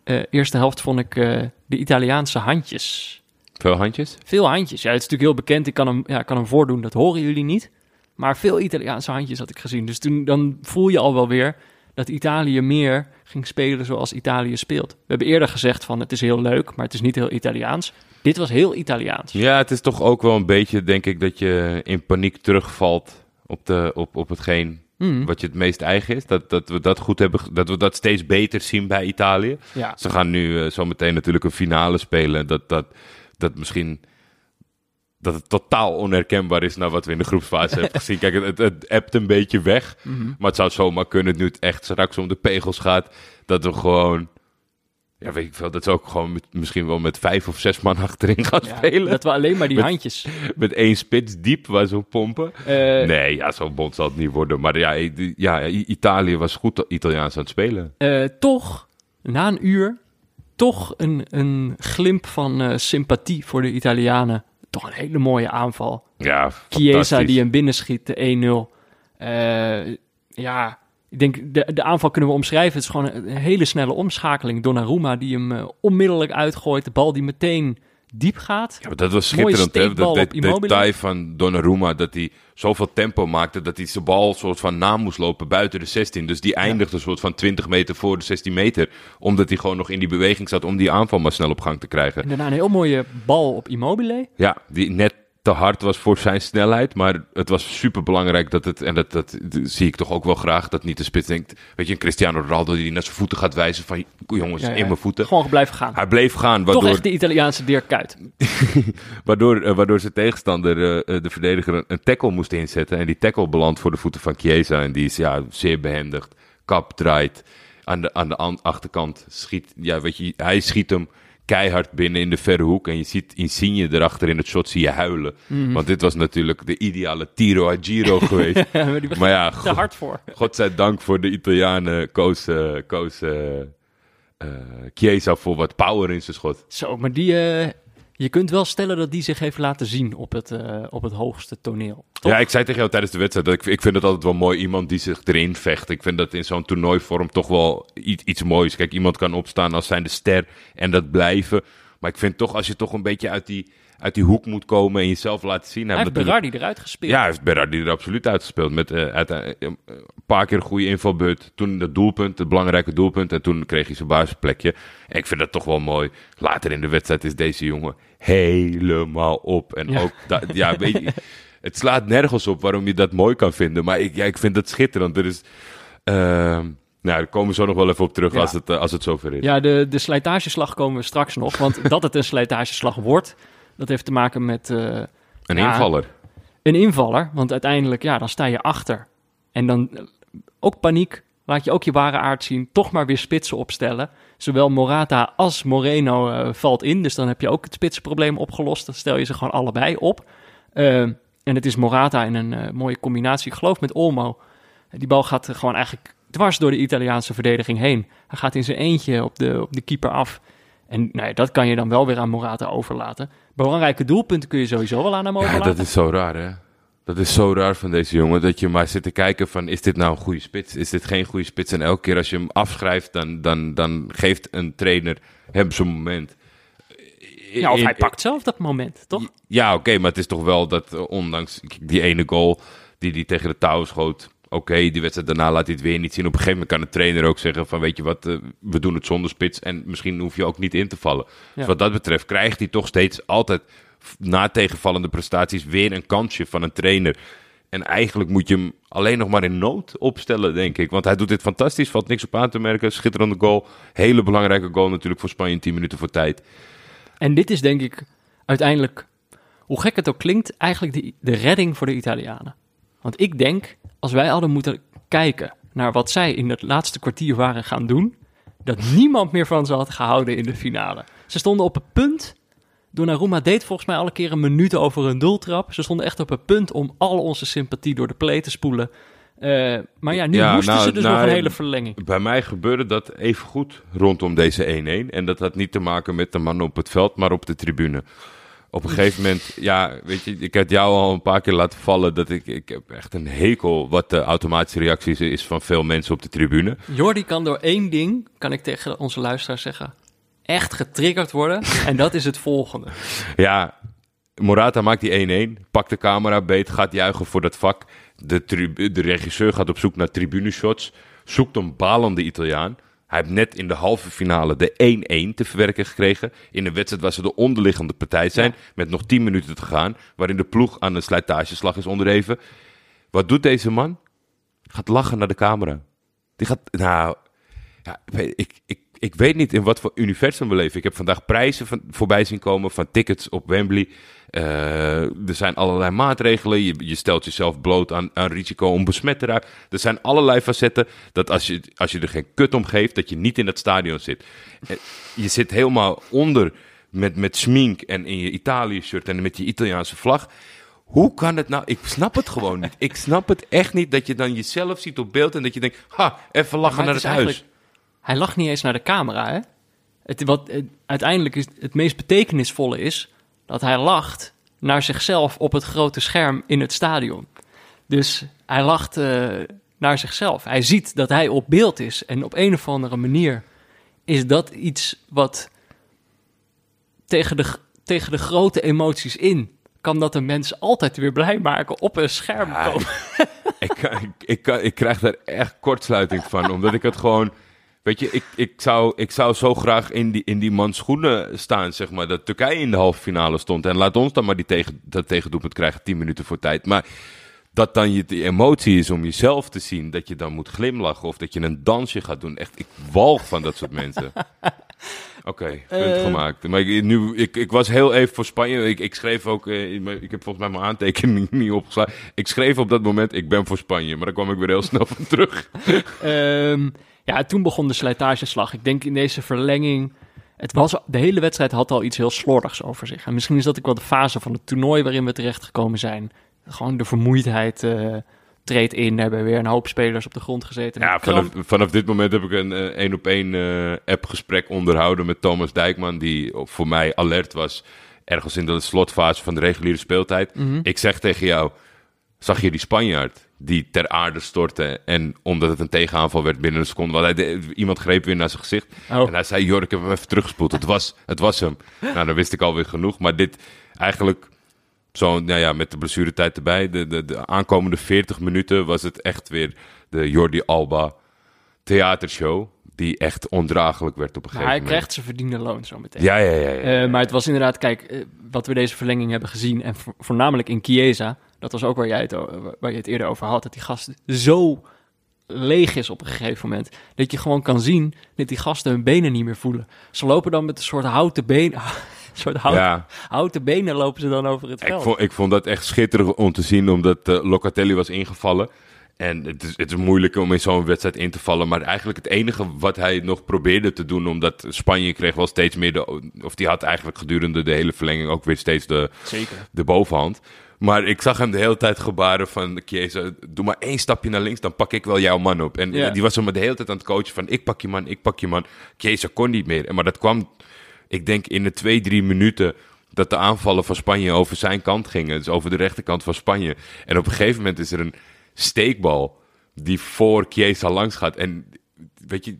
Speaker 1: uh, eerste helft vond ik uh, de Italiaanse handjes.
Speaker 3: Veel handjes?
Speaker 1: Veel handjes. Ja, het is natuurlijk heel bekend. Ik kan hem, ja, kan hem voordoen, dat horen jullie niet. Maar veel Italiaanse handjes had ik gezien. Dus toen dan voel je al wel weer dat Italië meer ging spelen zoals Italië speelt. We hebben eerder gezegd van het is heel leuk, maar het is niet heel Italiaans. Dit was heel Italiaans.
Speaker 3: Ja, het is toch ook wel een beetje, denk ik, dat je in paniek terugvalt op, de, op, op hetgeen
Speaker 1: Mm.
Speaker 3: wat je het meest eigen is. Dat, dat we dat goed hebben, dat we dat steeds beter zien bij Italië.
Speaker 1: Ja.
Speaker 3: Ze gaan nu uh, zometeen natuurlijk een finale spelen. Dat, dat, dat misschien dat het totaal onherkenbaar is naar wat we in de groepsfase hebben [LAUGHS] gezien. Kijk, het, het, het ebt een beetje weg.
Speaker 1: Mhm.
Speaker 3: Maar het zou zomaar kunnen, nu het echt straks om de pegels gaat, dat we gewoon... Ja, weet ik veel, dat ze ook gewoon met, misschien wel met vijf of zes man [LAUGHS] achterin gaan
Speaker 1: Ja,
Speaker 3: spelen.
Speaker 1: Dat we alleen maar die
Speaker 3: Met-
Speaker 1: handjes.
Speaker 3: Met één spits diep waar ze op pompen.
Speaker 1: Eh,
Speaker 3: nee, ja, zo bond zal het niet worden. Maar ja, ja, Italië was goed Italiaans aan het spelen.
Speaker 1: eh, toch, na een uur, toch een, een glimp van eh, sympathie voor de Italianen. Toch een hele mooie aanval.
Speaker 3: Ja,
Speaker 1: Chiesa die hem binnenschiet, de 1-0. Eh, ja, ik denk de, de aanval kunnen we omschrijven. Het is gewoon een, hele snelle omschakeling. Donnarumma die hem eh, onmiddellijk uitgooit. De bal die meteen diep gaat.
Speaker 3: Ja, maar dat was schitterend, hè? Dat de, detail van Donnarumma, dat hij zoveel tempo maakte, dat hij zijn bal soort van na moest lopen buiten de 16. Dus die eindigde een soort van 20 meter voor de 16 meter, omdat hij gewoon nog in die beweging zat om die aanval maar snel op gang te krijgen.
Speaker 1: En daarna een heel mooie bal op Immobile.
Speaker 3: Ja, die net te hard was voor zijn snelheid, maar het was super belangrijk dat het, en dat, dat, zie ik toch ook wel graag, dat niet de spits denkt, weet je, een Cristiano Ronaldo die naar zijn voeten gaat wijzen van, jongens,
Speaker 1: Ja, ja.
Speaker 3: in mijn voeten.
Speaker 1: Gewoon blijven gaan.
Speaker 3: Hij bleef gaan,
Speaker 1: Toch
Speaker 3: waardoor...
Speaker 1: echt de Italiaanse Dirk Kuyt. [LAUGHS]
Speaker 3: Waardoor, eh, waardoor zijn tegenstander, eh, eh, de verdediger, een, een tackle moest inzetten. En die tackle belandt voor de voeten van Chiesa. En die is ja, zeer behendigd. Kap draait. Aan de, aan de an- achterkant schiet. Ja, weet je, hij schiet hem keihard binnen in de verre hoek. En je ziet Insigne erachter in het shot zie je huilen.
Speaker 1: Mhm.
Speaker 3: Want dit was natuurlijk de ideale tiro a giro [LAUGHS] geweest.
Speaker 1: maar die begint
Speaker 3: maar ja,
Speaker 1: te
Speaker 3: god,
Speaker 1: hard voor.
Speaker 3: godzijdank voor de Italianen koos, koos eh, Chiesa voor wat power in zijn schot.
Speaker 1: Zo, maar die... je kunt wel stellen dat die zich heeft laten zien op het, eh, op het hoogste toneel.
Speaker 3: Ja, ik zei tegen jou tijdens de wedstrijd dat ik, ik vind het altijd wel mooi iemand die zich erin vecht. Ik vind dat in zo'n toernooivorm toch wel iets, iets moois. Kijk, iemand kan opstaan als zijn de ster en dat blijven. Maar ik vind toch, als je toch een beetje uit die, uit die hoek moet komen en jezelf laten zien.
Speaker 1: Hij heeft Berardi eruit gespeeld.
Speaker 3: Ja, hij heeft Berardi er absoluut uitgespeeld. Met eh, eh, een paar keer een goede invalbeurt. Toen het doelpunt, het belangrijke doelpunt. En toen kreeg hij zijn basisplekje. En ik vind dat toch wel mooi. Later in de wedstrijd is deze jongen helemaal op. En
Speaker 1: Ja.
Speaker 3: ook, ja, weet je, het slaat nergens op waarom je dat mooi kan vinden. Maar ik, ja, ik vind dat schitterend. Er is, ehm, nou, daar komen we zo nog wel even op terug
Speaker 1: Ja.
Speaker 3: als, het, eh, als het zover is.
Speaker 1: Ja, de, de slijtageslag komen we straks nog. Want dat het een slijtageslag wordt, dat heeft te maken met eh,
Speaker 3: Een
Speaker 1: ja.
Speaker 3: invaller.
Speaker 1: een invaller. Want uiteindelijk, ja, dan sta je achter. En dan eh, ook paniek. Laat je ook je ware aard zien. Toch maar weer spitsen opstellen. Zowel Morata als Moreno eh, valt in. Dus dan heb je ook het spitsenprobleem opgelost. Dan stel je ze gewoon allebei op. En het is Morata in een mooie combinatie. Ik geloof met Olmo. Die bal gaat gewoon eigenlijk dwars door de Italiaanse verdediging heen. Hij gaat in zijn eentje op de, op de keeper af. En nou ja, dat kan je dan wel weer aan Morata overlaten. Belangrijke doelpunten kun je sowieso wel aan hem
Speaker 3: Ja,
Speaker 1: overlaten.
Speaker 3: dat is zo raar, hè? Dat is zo raar van deze jongen. Dat je maar zit te kijken van, is dit nou een goede spits? Is dit geen goede spits? En elke keer als je hem afschrijft, dan, dan, dan geeft een trainer hem zijn moment.
Speaker 1: Ja, of hij pakt zelf dat moment, toch?
Speaker 3: Ja, oké, maar het is toch wel dat eh, ondanks die ene goal die hij tegen de touw schoot... Oké, die wedstrijd daarna laat hij het weer niet zien. Op een gegeven moment kan de trainer ook zeggen van... weet je wat, eh, we doen het zonder spits en misschien hoef je ook niet in te vallen. Dus wat dat betreft krijgt hij toch steeds altijd... na tegenvallende prestaties weer een kansje van een trainer. En eigenlijk moet je hem alleen nog maar in nood opstellen, denk ik. Want hij doet dit fantastisch, valt niks op aan te merken. Schitterende goal. Hele belangrijke goal natuurlijk voor Spanje, 10 minuten voor tijd.
Speaker 1: En dit is denk ik uiteindelijk, hoe gek het ook klinkt, eigenlijk de, de redding voor de Italianen. Want ik denk, als wij hadden moeten kijken naar wat zij in het laatste kwartier waren gaan doen, dat niemand meer van ze had gehouden in de finale. Ze stonden op het punt. Donnarumma deed volgens mij alle keer een minuut over een doeltrap. Ze stonden echt op het punt om al onze sympathie door de play te spoelen. Eh, maar ja, nu
Speaker 3: Ja,
Speaker 1: moesten
Speaker 3: nou,
Speaker 1: ze dus
Speaker 3: nou,
Speaker 1: nog een hele verlenging.
Speaker 3: Bij mij gebeurde dat even goed rondom deze 1-1. En dat had niet te maken met de man op het veld, maar op de tribune. Op een gegeven moment, ja, weet je, ik had jou al een paar keer laten vallen dat ik, ik heb echt een hekel wat de automatische reacties is van veel mensen op de tribune.
Speaker 1: Jordi kan door één ding, kan ik tegen onze luisteraars zeggen, echt getriggerd worden. [LAUGHS] en dat is het volgende.
Speaker 3: Ja, Morata maakt die 1-1, pakt de camera beet, gaat juichen voor dat vak. De, de regisseur gaat op zoek naar tribuneshots, zoekt een balende Italiaan. Hij heeft net in de halve finale de 1-1 te verwerken gekregen. In een wedstrijd waar ze de onderliggende partij zijn, met nog 10 minuten te gaan. Waarin de ploeg aan een slijtageslag is onderheven. Wat doet deze man? Gaat lachen naar de camera. Die gaat, nou, ja, ik, ik, ik weet niet in wat voor universum we leven. Ik heb vandaag prijzen van, voorbij zien komen van tickets op Wembley. Eh, er zijn allerlei maatregelen. Je, je stelt jezelf bloot aan, aan risico om besmet te raken. Er zijn allerlei facetten dat als je, als je er geen kut om geeft, dat je niet in dat stadion zit. Eh, Je zit helemaal onder met, met smink en in je Italië-shirt en met je Italiaanse vlag. Hoe kan het nou? Ik snap het gewoon niet. Ik snap het echt niet dat je dan jezelf ziet op beeld en dat je denkt, ha, even lachen
Speaker 1: Maar
Speaker 3: naar
Speaker 1: het
Speaker 3: het,
Speaker 1: is
Speaker 3: huis.
Speaker 1: Hij lacht niet eens naar de camera, hè? Het, wat, het- uiteindelijk is het meest betekenisvolle is dat hij lacht naar zichzelf op het grote scherm in het stadion. Dus hij lacht eh, naar zichzelf. Hij ziet dat hij op beeld is. En op een of andere manier is dat iets wat tegen de, tegen de grote emoties in... kan dat een mens altijd weer blij maken op een scherm
Speaker 3: Ja,
Speaker 1: komen.
Speaker 3: ik, ik, ik krijg daar echt kortsluiting van, omdat ik het gewoon... Weet je, ik, ik, zou, ik zou zo graag in die, in die mans schoenen staan, zeg maar. Dat Turkije in de halve finale stond. En laat ons dan maar die tegen, dat tegendoelpunt krijgen, 10 minuten voor tijd. Maar dat dan je die emotie is om jezelf te zien, dat je dan moet glimlachen of dat je een dansje gaat doen. Echt, ik walg van dat soort mensen. [LAUGHS] Oké, punt
Speaker 1: Eh.
Speaker 3: gemaakt. Maar ik, nu, ik, ik was heel even voor Spanje. Ik, ik schreef ook, mijn- ik heb volgens mij mijn aantekening [LAUGHS] niet opgeslagen. Ik schreef op dat moment, ik ben voor Spanje. Maar daar kwam ik weer heel snel van terug.
Speaker 1: Ehm, ja, toen begon de slijtageslag. Ik denk in deze verlenging. Het was, de hele wedstrijd had al iets heel slordigs over zich. En misschien is dat ook wel de fase van het toernooi waarin we terechtgekomen zijn. Gewoon de vermoeidheid eh, treedt in. Hebben weer een hoop spelers op de grond gezeten.
Speaker 3: Ja, vanaf, vanaf dit moment heb ik een eh, één op één eh, appgesprek onderhouden met Thomas Dijkman. Die voor mij alert was. Ergens in de slotfase van de reguliere speeltijd.
Speaker 1: Mhm.
Speaker 3: Ik zeg tegen jou, zag je die Spanjaard die ter aarde stortte en omdat het een tegenaanval werd binnen een seconde, want hij de- iemand greep weer naar zijn gezicht
Speaker 1: Oh.
Speaker 3: en hij zei, Jor, ik heb hem even teruggespoeld. Het was, het was hem. Nou, dan wist ik alweer genoeg, maar dit eigenlijk zo, nou ja, met de blessuretijd erbij, de, de, de aankomende 40 minuten was het echt weer de Jordi Alba theatershow die echt ondraaglijk werd op een gegeven
Speaker 1: hij
Speaker 3: moment.
Speaker 1: krijgt zijn verdiende loon zo meteen.
Speaker 3: Ja, ja, ja. ja.
Speaker 1: Eh, maar het was inderdaad, kijk, eh, wat we deze verlenging hebben gezien, en vo- voornamelijk in Chiesa, dat was ook waar, jij het, waar je het eerder over had, dat die gast zo leeg is op een gegeven moment, dat je gewoon kan zien dat die gasten hun benen niet meer voelen. Ze lopen dan met een soort houten benen, [LAUGHS] soort
Speaker 3: ja.
Speaker 1: houten benen lopen ze dan over het
Speaker 3: Ik
Speaker 1: veld.
Speaker 3: vond, ik vond dat echt schitterend om te zien, omdat eh, Locatelli was ingevallen. En het is, het is moeilijk om in zo'n wedstrijd in te vallen. Maar eigenlijk het enige wat hij nog probeerde te doen, omdat Spanje kreeg wel steeds meer de... Of die had eigenlijk gedurende de hele verlenging ook weer steeds de,
Speaker 1: Zeker.
Speaker 3: de bovenhand. Maar ik zag hem de hele tijd gebaren van... Chiesa, doe maar één stapje naar links, dan pak ik wel jouw man op. En
Speaker 1: Ja.
Speaker 3: die was hem de hele tijd aan het coachen van... Ik pak je man, ik pak je man. Chiesa kon niet meer. En Maar dat kwam, ik denk, in de twee, drie minuten... dat de aanvallen van Spanje over zijn kant gingen. Dus over de rechterkant van Spanje. En op een gegeven moment is er een steekbal... die voor Chiesa langs gaat. En weet je,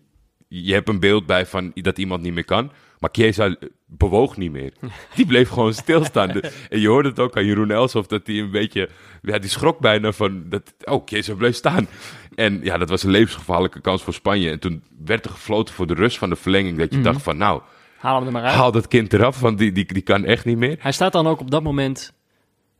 Speaker 3: je hebt een beeld bij van dat iemand niet meer kan. Maar Chiesa bewoog niet meer. Die bleef gewoon stilstaan. De- [LAUGHS] en je hoorde het ook aan Jeroen Elsof dat hij een beetje... Ja, die schrok bijna van... Dat, oh, Chiesa bleef staan. En ja, dat was een levensgevaarlijke kans voor Spanje. En toen werd er gefloten voor de rust van de verlenging. Dat je dacht van, nou,
Speaker 1: Haal hem er maar uit.
Speaker 3: haal dat kind eraf. Want die, die, die kan echt niet meer.
Speaker 1: Hij staat dan ook op dat moment,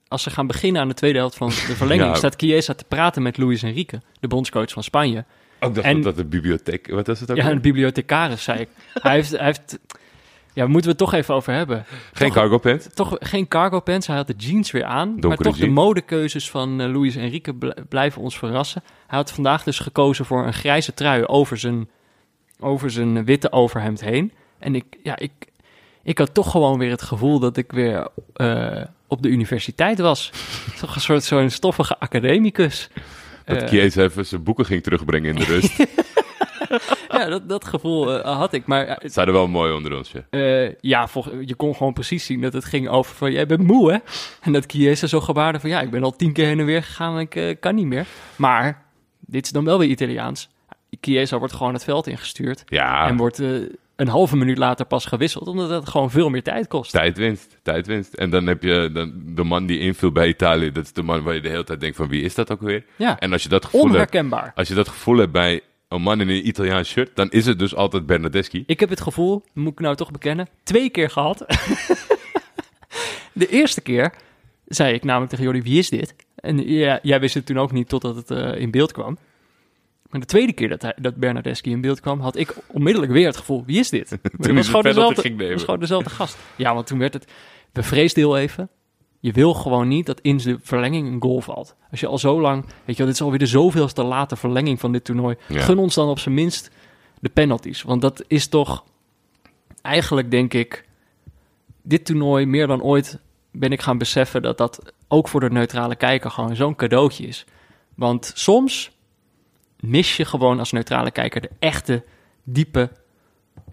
Speaker 1: als ze gaan beginnen aan de tweede helft van de verlenging, [LAUGHS]
Speaker 3: Ja.
Speaker 1: staat Chiesa te praten met Luis Enrique, de bondscoach van Spanje.
Speaker 3: Ook dat,
Speaker 1: En-
Speaker 3: dat de bibliotheek... Wat was het ook?
Speaker 1: Ja, een bibliothecaris, zei ik. [LAUGHS] hij heeft, hij heeft, ja, moeten we het toch even over hebben.
Speaker 3: Geen
Speaker 1: toch-
Speaker 3: cargo pants?
Speaker 1: Toch geen cargo pants, hij had de jeans weer aan. maar toch de modekeuzes van eh, Luis Enrique bl- blijven ons verrassen. Hij had vandaag dus gekozen voor een grijze trui over zijn, over zijn witte overhemd heen. En ik, ja, ik, ik had toch gewoon weer het gevoel dat ik weer eh, op de universiteit was. [LAUGHS] toch een soort zo'n stoffige academicus.
Speaker 3: Dat
Speaker 1: Eh,
Speaker 3: Chiesa even zijn boeken ging terugbrengen in de rust. [LAUGHS]
Speaker 1: ja, dat, dat gevoel eh, had ik. Maar eh,
Speaker 3: Zijn er wel mooi onder ons, ja.
Speaker 1: eh, ja, volg- je kon gewoon precies zien dat het ging over van... Jij bent moe, hè? En dat Chiesa zo gebaarde van... Ja, ik ben al tien keer heen en weer gegaan en ik kan niet meer. Maar dit is dan wel weer Italiaans. Chiesa wordt gewoon het veld ingestuurd.
Speaker 3: Ja,
Speaker 1: En wordt een halve minuut later pas gewisseld. Omdat het gewoon veel meer tijd kost.
Speaker 3: tijdwinst, tijdwinst. En dan heb je dan, de man die invult bij Italië. Dat is de man waar je de hele tijd denkt van wie is dat ook weer?
Speaker 1: Ja,
Speaker 3: En als je dat gevoel hebt,
Speaker 1: onherkenbaar.
Speaker 3: als je dat gevoel hebt bij een man in een Italiaans shirt, dan is het dus altijd Bernardeschi.
Speaker 1: Ik heb het gevoel, moet ik nou toch bekennen, twee keer gehad. [LAUGHS] de eerste keer zei ik namelijk tegen Jordi, wie is dit? En ja, jij wist het toen ook niet totdat het eh, in beeld kwam. Maar de tweede keer dat, hij, dat Bernardeschi in beeld kwam, had ik onmiddellijk weer het gevoel, wie is dit? [LAUGHS] Maar het
Speaker 3: zijn
Speaker 1: was gewoon, dezelfde,
Speaker 3: ging nemen.
Speaker 1: was gewoon dezelfde gast. Ja, want toen werd het, bevreesd heel even. Je wil gewoon niet dat in de verlenging een goal valt. Als je al zo lang, weet je wel, dit is alweer de zoveelste late verlenging van dit toernooi.
Speaker 3: Ja.
Speaker 1: Gun ons dan op zijn minst de penalties. Want dat is toch eigenlijk, denk ik, dit toernooi meer dan ooit ben ik gaan beseffen dat dat ook voor de neutrale kijker gewoon zo'n cadeautje is. Want soms mis je gewoon als neutrale kijker de echte, diepe,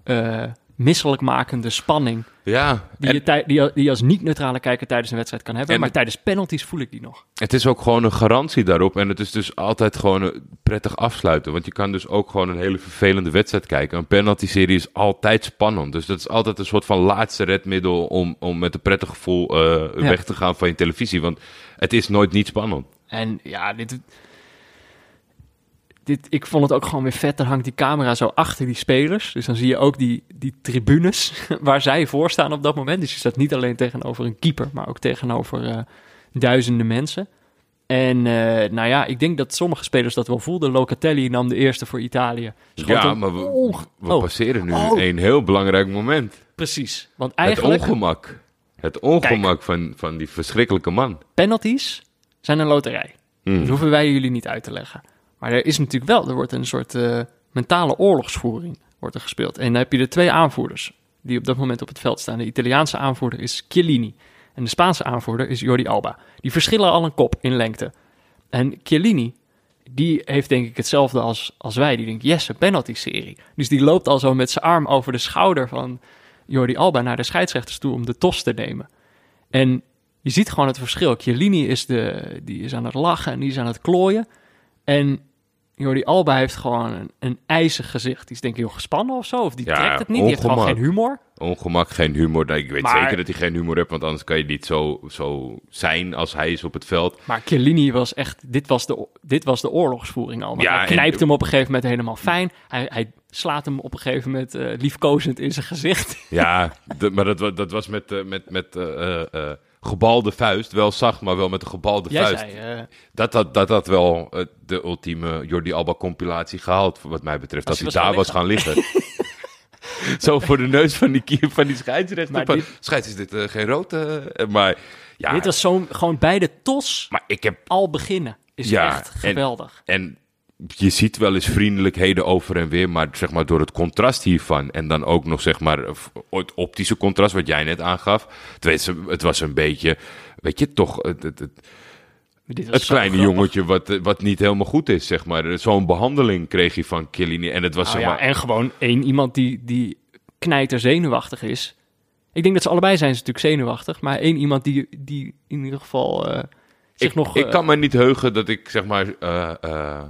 Speaker 1: eh misselijkmakende spanning
Speaker 3: Ja,
Speaker 1: die,
Speaker 3: en
Speaker 1: je tij- die, als niet-neutrale kijker tijdens een wedstrijd kan hebben.
Speaker 3: En-
Speaker 1: maar tijdens penalties voel ik die nog.
Speaker 3: het is ook gewoon een garantie daarop. En het is dus altijd gewoon een prettig afsluiten. Want je kan dus ook gewoon een hele vervelende wedstrijd kijken. Een penalty-serie is altijd spannend. Dus dat is altijd een soort van laatste redmiddel om, om met een prettig gevoel eh,
Speaker 1: Ja.
Speaker 3: weg te gaan van je televisie. Want het is nooit niet spannend.
Speaker 1: En ja, dit, dit, ik vond het ook gewoon weer vet. Dan hangt die camera zo achter die spelers. Dus dan zie je ook die, die tribunes [LAUGHS] waar zij voor staan op dat moment. Dus je staat niet alleen tegenover een keeper, maar ook tegenover eh, duizenden mensen. En eh, nou ja, ik denk dat sommige spelers dat wel voelden. Locatelli nam de eerste voor Italië.
Speaker 3: Ja, maar we
Speaker 1: Oh,
Speaker 3: passeren nu
Speaker 1: Oh.
Speaker 3: een heel belangrijk moment.
Speaker 1: precies. Want eigenlijk,
Speaker 3: Het ongemak. Het ongemak van, van die verschrikkelijke man.
Speaker 1: penalties zijn een loterij.
Speaker 3: Hmm.
Speaker 1: Dat hoeven wij jullie niet uit te leggen. Maar er is natuurlijk wel, er wordt een soort eh, mentale oorlogsvoering wordt er gespeeld. En dan heb je de twee aanvoerders die op dat moment op het veld staan. De Italiaanse aanvoerder is Chiellini en de Spaanse aanvoerder is Jordi Alba. Die verschillen al een kop in lengte. En Chiellini, die heeft denk ik hetzelfde als, als wij. Die denkt, yes, een penalty-serie. Dus die loopt al zo met zijn arm over de schouder van Jordi Alba naar de scheidsrechters toe om de tos te nemen. En je ziet gewoon het verschil. Chiellini is, de, die is aan het lachen en die is aan het klooien. En Jordi Alba heeft gewoon een, een ijzig gezicht. Die is denk ik heel gespannen of zo. Of die
Speaker 3: Ja,
Speaker 1: trekt het niet. Die heeft gewoon geen humor.
Speaker 3: Ongemak, geen humor. Ik weet
Speaker 1: Maar-
Speaker 3: zeker dat hij geen humor heeft, want anders kan je niet zo, zo zijn als hij is op het veld.
Speaker 1: Maar Chiellini was echt... Dit was de, dit was de oorlogsvoering al.
Speaker 3: Ja,
Speaker 1: hij
Speaker 3: en-
Speaker 1: knijpt hem op een gegeven moment helemaal fijn. Hij, hij slaat hem op een gegeven moment eh, liefkozend in zijn gezicht.
Speaker 3: Ja, [LAUGHS] maar dat, dat was met, eh, met, met eh, gebalde vuist. Wel zacht, maar wel met een gebalde
Speaker 1: Jij
Speaker 3: vuist.
Speaker 1: zei... eh,
Speaker 3: Dat had, dat had wel eh, de ultieme Jordi Alba compilatie gehaald, wat mij betreft.
Speaker 1: Als
Speaker 3: Als
Speaker 1: hij
Speaker 3: daar
Speaker 1: gaan
Speaker 3: was gaan liggen. [LAUGHS] Zo voor de neus van die, van die scheidsrechter.
Speaker 1: Dit-
Speaker 3: Scheids, is dit eh, geen rood? maar ja,
Speaker 1: Dit was zo'n... Gewoon bij de tos
Speaker 3: maar ik heb...
Speaker 1: al beginnen. Is
Speaker 3: Ja,
Speaker 1: echt
Speaker 3: en-
Speaker 1: geweldig.
Speaker 3: En je ziet wel eens vriendelijkheden over en weer, maar zeg maar door het contrast hiervan en dan ook nog zeg maar het optische contrast wat jij net aangaf. Het was, het was een beetje, weet je, toch het, het, het, kleine jongetje wat, wat niet helemaal goed is, zeg maar. Zo'n behandeling kreeg je van Chiellini en het was
Speaker 1: Nou
Speaker 3: zeg
Speaker 1: ja,
Speaker 3: maar...
Speaker 1: en gewoon één iemand die, die knijter zenuwachtig is. Ik denk dat ze allebei zijn ze natuurlijk zenuwachtig. Maar één iemand die, die in ieder geval eh, zich
Speaker 3: ik,
Speaker 1: nog...
Speaker 3: ik
Speaker 1: eh,
Speaker 3: kan me niet heugen dat ik zeg maar eh,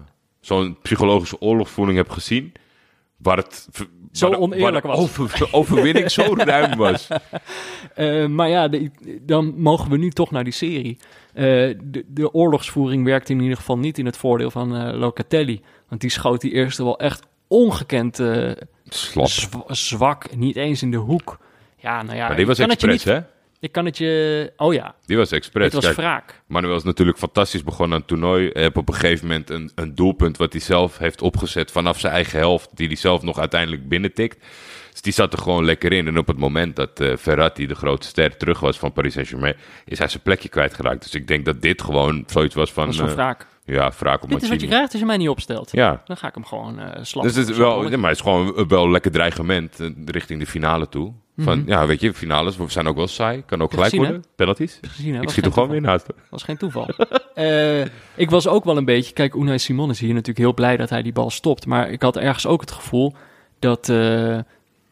Speaker 3: zo'n psychologische oorlogsvoering heb gezien. Waar het
Speaker 1: Zo
Speaker 3: waar
Speaker 1: oneerlijk
Speaker 3: waar
Speaker 1: was.
Speaker 3: over- [LAUGHS] overwinning zo [LAUGHS] ruim was.
Speaker 1: eh, maar ja, de- dan mogen we nu toch naar die serie. Eh, de, de oorlogsvoering werkte in ieder geval niet in het voordeel van eh, Locatelli. Want die schoot die eerste wel echt ongekend
Speaker 3: Slap.
Speaker 1: zwak. Niet eens in de hoek. Ja, nou ja.
Speaker 3: Maar die was expres,
Speaker 1: niet-
Speaker 3: hè?
Speaker 1: Ik kan het je... Oh ja,
Speaker 3: Die was expres.
Speaker 1: het was wraak.
Speaker 3: Manuel is natuurlijk fantastisch begonnen aan het toernooi. Hij heeft op een gegeven moment een, een doelpunt wat hij zelf heeft opgezet vanaf zijn eigen helft, die hij zelf nog uiteindelijk binnentikt. Dus die zat er gewoon lekker in. En op het moment dat eh Verratti, de grote ster, terug was van Paris Saint-Germain, is hij zijn plekje kwijtgeraakt. Dus ik denk dat dit gewoon zoiets was van...
Speaker 1: Dat was een
Speaker 3: eh,
Speaker 1: wraak.
Speaker 3: Ja, vraag op
Speaker 1: Dit is wat je krijgt als je mij niet opstelt.
Speaker 3: Ja.
Speaker 1: Dan ga ik hem gewoon eh slappen.
Speaker 3: Dus het is wel, ja, maar het is gewoon wel een lekker dreigement eh, richting de finale toe. Van, ja, weet je, finales we zijn ook wel saai. Kan ook gelijk
Speaker 1: Mhm. gezien,
Speaker 3: worden. Penalties.
Speaker 1: gezien, hè?
Speaker 3: Ik schiet hem gewoon weer naast. me.
Speaker 1: was geen toeval. [LAUGHS] Eh, ik was ook wel een beetje... Kijk, Unai Simon is hier natuurlijk heel blij dat hij die bal stopt. Maar ik had ergens ook het gevoel dat... eh,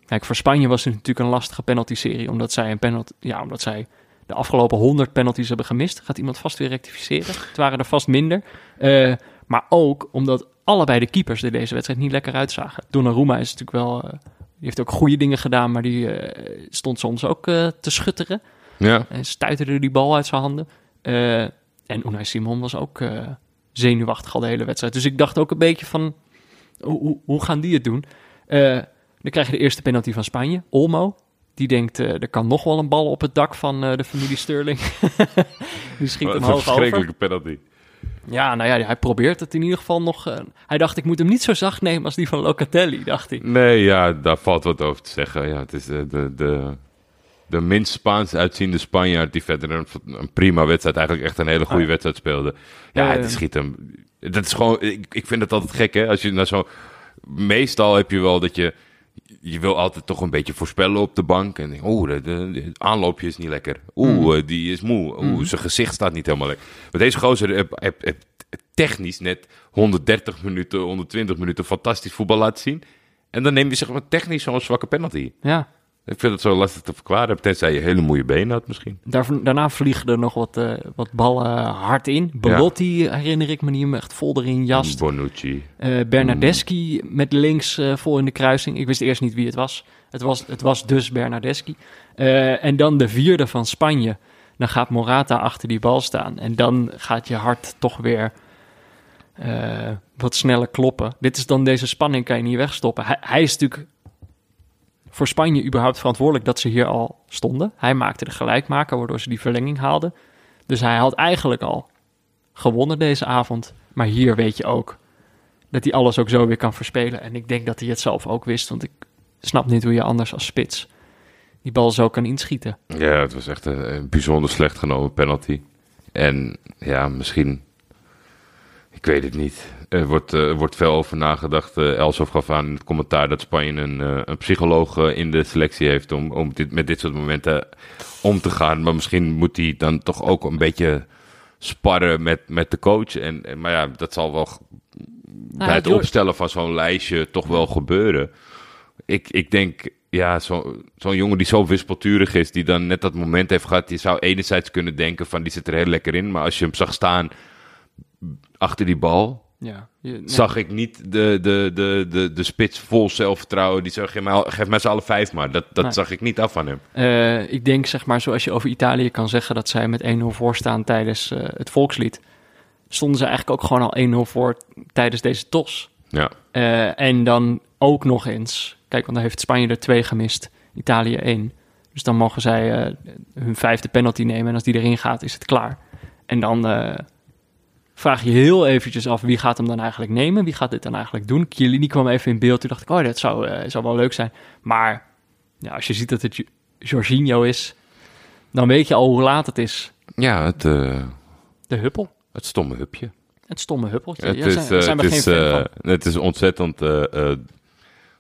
Speaker 1: kijk, voor Spanje was het natuurlijk een lastige penalty-serie. Omdat zij een penalty... Ja, omdat zij de afgelopen 100 penalties hebben gemist. Gaat iemand vast weer rectificeren? Het waren er vast minder. Eh, maar ook omdat allebei de keepers er deze wedstrijd niet lekker uitzagen. Donnarumma is natuurlijk wel... eh, die heeft ook goede dingen gedaan, maar die eh, stond soms ook te schutteren.
Speaker 3: Ja.
Speaker 1: En stuiterde die bal uit zijn handen. En Unai Simon was ook zenuwachtig al de hele wedstrijd. Dus ik dacht ook een beetje van, hoe, hoe, gaan die het doen? Dan krijg je de eerste penalty van Spanje, Olmo. Die denkt, eh, er kan nog wel een bal op het dak van eh, de familie Sterling. [LAUGHS] die schiet hem
Speaker 3: een
Speaker 1: hoog over.
Speaker 3: verschrikkelijke penalty.
Speaker 1: Ja, nou ja, hij probeert het in ieder geval nog. eh, hij dacht, ik moet hem niet zo zacht nemen als die van Locatelli, dacht hij.
Speaker 3: Nee, ja, daar valt wat over te zeggen. Ja, het is de, de, de, de minst Spaans uitziende Spanjaard die verder een, een prima wedstrijd, eigenlijk echt een hele goede
Speaker 1: Ah.
Speaker 3: wedstrijd speelde. Ja. het schiet hem. Dat is gewoon, ik, ik vind het altijd gek, hè? Als je naar zo. Meestal heb je wel dat je. Je wil altijd toch een beetje voorspellen op de bank. En denk, oeh, de, de, de aanloopje is niet lekker. Oeh, eh, die is moe. Oeh, zijn gezicht staat niet helemaal lekker. Maar deze gozer heb, heb, heb technisch net 130 minuten, 120 minuten fantastisch voetbal laten zien. En dan neem je zeg maar technisch zo'n zwakke penalty.
Speaker 1: Ja,
Speaker 3: Ik vind het zo lastig te verklaren. Tenzij je hele mooie benen had misschien.
Speaker 1: Daar, daarna vliegen er nog wat, eh, wat ballen hard in. Belotti herinner ik me die hem echt vol erin jast.
Speaker 3: Bonucci.
Speaker 1: Eh Bernardeschi met links eh, vol in de kruising. Ik wist eerst niet wie het was. Het was, het was dus Bernardeschi. En dan de vierde van Spanje. Dan gaat Morata achter die bal staan. En dan gaat je hart toch weer wat sneller kloppen. Dit is dan deze spanning, kan je niet wegstoppen. Hij, hij is natuurlijk voor Spanje überhaupt verantwoordelijk dat ze hier al stonden. Hij maakte de gelijkmaker, waardoor ze die verlenging haalden. Dus hij had eigenlijk al gewonnen deze avond. Maar hier weet je ook dat hij alles ook zo weer kan verspelen. En ik denk dat hij het zelf ook wist, want ik snap niet hoe je anders als spits die bal zo kan inschieten.
Speaker 3: Ja, het was echt een, bijzonder slecht genomen penalty. En ja, misschien... Ik weet het niet. Er wordt, eh, er wordt veel over nagedacht. Eh Elsof gaf aan in het commentaar dat Spanje een, eh, een psycholoog eh, in de selectie heeft om, om dit, met dit soort momenten om te gaan. Maar misschien moet hij dan toch ook een beetje sparren met, met de coach. En, en, maar ja, dat zal wel bij het
Speaker 1: George-
Speaker 3: opstellen van zo'n lijstje toch wel gebeuren. Ik, ik denk, ja, zo- zo'n jongen die zo wispelturig is, die dan net dat moment heeft gehad, je zou enerzijds kunnen denken van die zit er heel lekker in, maar als je hem zag staan achter die bal,
Speaker 1: Ja, je- nee.
Speaker 3: zag ik niet de, de, de, de, de spits vol zelfvertrouwen. Die zei, geef mij, geef mij z'n alle vijf maar. Dat, dat
Speaker 1: Nee.
Speaker 3: zag ik niet af van hem.
Speaker 1: Eh, ik denk, zeg maar, zoals je over Italië kan zeggen dat zij met 1-0 voor staan tijdens eh, het volkslied, stonden ze eigenlijk ook gewoon al 1-0 voor tijdens deze tos.
Speaker 3: Ja,
Speaker 1: Eh, en dan ook nog eens, kijk, want dan heeft Spanje er twee gemist, Italië één. Dus dan mogen zij hun vijfde penalty nemen en als die erin gaat, is het klaar. En dan vraag je heel eventjes af wie gaat hem dan eigenlijk nemen, wie gaat dit dan eigenlijk doen. Chiellini kwam even in beeld, toen dacht ik, oh, dat zou, eh, zou wel leuk zijn. Maar ja, als je ziet dat het Gi- Jorginho is, dan weet je al hoe laat het is.
Speaker 3: ja het, eh,
Speaker 1: De huppel,
Speaker 3: het stomme hupje.
Speaker 1: het stomme huppeltje.
Speaker 3: Het
Speaker 1: Ja,
Speaker 3: is,
Speaker 1: zijn,
Speaker 3: eh,
Speaker 1: zijn
Speaker 3: het, is, het ontzettend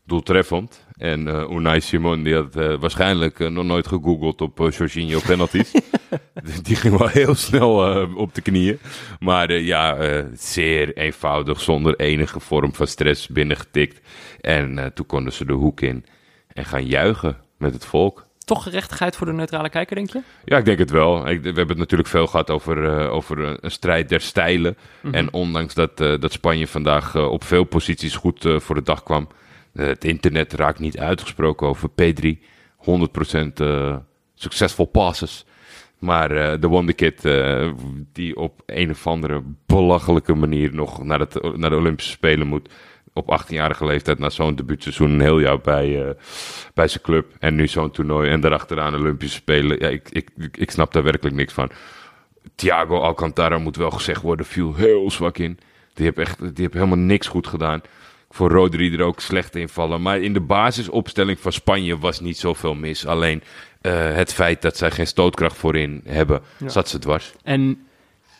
Speaker 3: doeltreffend. En eh Unai Simon die had eh, waarschijnlijk eh, nog nooit gegoogeld op eh, Jorginho penalties. [LAUGHS] die ging wel heel snel eh, op de knieën. Maar eh, ja, eh, zeer eenvoudig, zonder enige vorm van stress binnengetikt. En eh, toen konden ze de hoek in en gaan juichen met het volk.
Speaker 1: Toch gerechtigheid voor de neutrale kijker, denk je?
Speaker 3: Ja, ik denk het wel. Ik, we hebben het natuurlijk veel gehad over, eh, over een, strijd der stijlen. En ondanks dat, eh, dat Spanje vandaag op veel posities goed voor de dag kwam. Eh, het internet raakt niet uitgesproken over Pedri. 100% eh, succesvol passes. Maar eh, de Wonderkid, eh die op een of andere belachelijke manier nog naar, het, naar de Olympische Spelen moet. Op 18-jarige leeftijd na zo'n debuutseizoen een heel jaar bij, bij zijn club. En nu zo'n toernooi en daarachteraan Olympische Spelen. Ja, ik, ik, ik, ik snap daar werkelijk niks van. Thiago Alcantara moet wel gezegd worden, viel heel zwak in. Die heeft echt die heeft helemaal niks goed gedaan. Voor Rodri er ook slecht invallen. Maar in de basisopstelling van Spanje was niet zoveel mis. Alleen eh, het feit dat zij geen stootkracht voorin hebben,
Speaker 1: Ja.
Speaker 3: zat ze dwars.
Speaker 1: En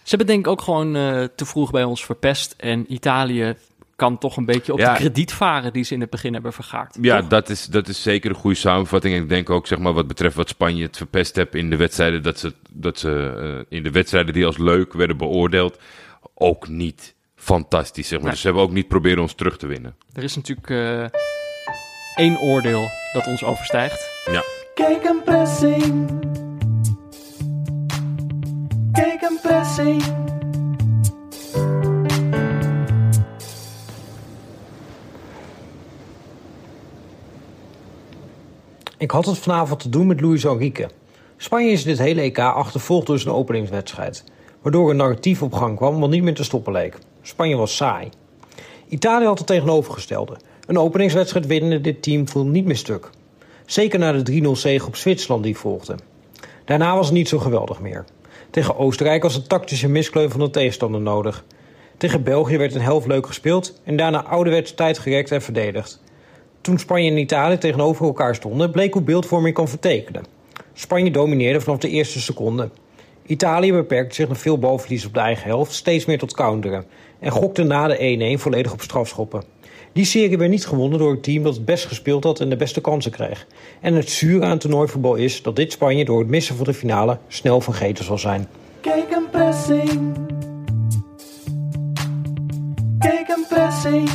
Speaker 1: Ze hebben denk ik ook gewoon eh, te vroeg bij ons verpest. En Italië kan toch een beetje op
Speaker 3: Ja.
Speaker 1: de krediet varen die ze in het begin hebben vergaard.
Speaker 3: Ja,
Speaker 1: Toch?
Speaker 3: dat is, dat is zeker een goede samenvatting. En ik denk ook, zeg maar, wat betreft wat Spanje het verpest heeft in de wedstrijden, dat ze, dat ze eh, in de wedstrijden die als leuk werden beoordeeld, ook niet fantastisch, zeg maar.
Speaker 1: Nee.
Speaker 3: Dus ze hebben ook niet proberen ons terug te winnen.
Speaker 1: Er is natuurlijk eh, één oordeel dat ons overstijgt.
Speaker 3: Ja.
Speaker 4: Kijk een pressing. Kijk een pressing.
Speaker 5: Ik had het vanavond te doen met Luis Enrique. Spanje is dit hele EK achtervolgd door zijn openingswedstrijd. Waardoor een narratief op gang kwam wat niet meer te stoppen leek. Spanje was saai. Italië had het tegenovergestelde. Een openingswedstrijd winnende dit team viel niet meer stuk. Zeker na de 3-0 zege op Zwitserland die volgde. Daarna was het niet zo geweldig meer. Tegen Oostenrijk was een tactische miskleun van de tegenstander nodig. Tegen België werd een helft leuk gespeeld en daarna ouderwets tijd gerekt en verdedigd. Toen Spanje en Italië tegenover elkaar stonden, bleek hoe beeldvorming kan vertekenen. Spanje domineerde vanaf de eerste seconde. Italië beperkte zich nog veel balverlies op de eigen helft, steeds meer tot counteren. En gokte na de 1-1 volledig op strafschoppen. Die serie werd niet gewonnen door het team dat het best gespeeld had en de beste kansen kreeg. En het zure aan toernooivoetbal is dat dit Spanje door het missen van de finale snel vergeten zal zijn.
Speaker 4: Kijk een pressing. Kijk een pressing.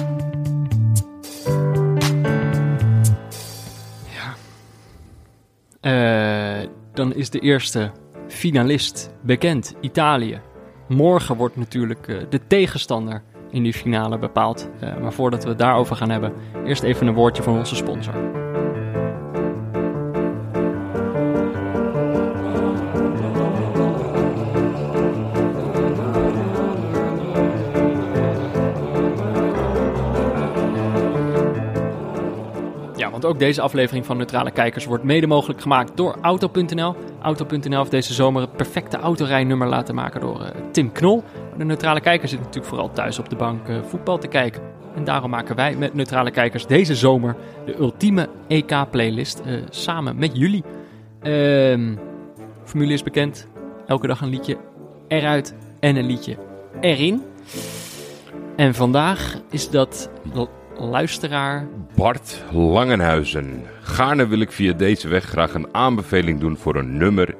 Speaker 1: Eh, dan is de eerste finalist bekend, Italië. Morgen wordt natuurlijk eh, de tegenstander in die finale bepaald. Eh, maar voordat we het daarover gaan hebben, eerst even een woordje van onze sponsor. Want ook deze aflevering van Neutrale Kijkers wordt mede mogelijk gemaakt door Auto.nl. Auto.nl heeft deze zomer het perfecte autorijnummer laten maken door eh, Tim Knol. De Neutrale Kijker zit natuurlijk vooral thuis op de bank eh, voetbal te kijken. En daarom maken wij met Neutrale Kijkers deze zomer de ultieme EK-playlist eh, samen met jullie. Ehm, formule is bekend. Elke dag een liedje eruit en een liedje erin. En vandaag is dat luisteraar
Speaker 3: Bart Langenhuizen. Gaarne wil ik via deze weg graag een aanbeveling doen voor een nummer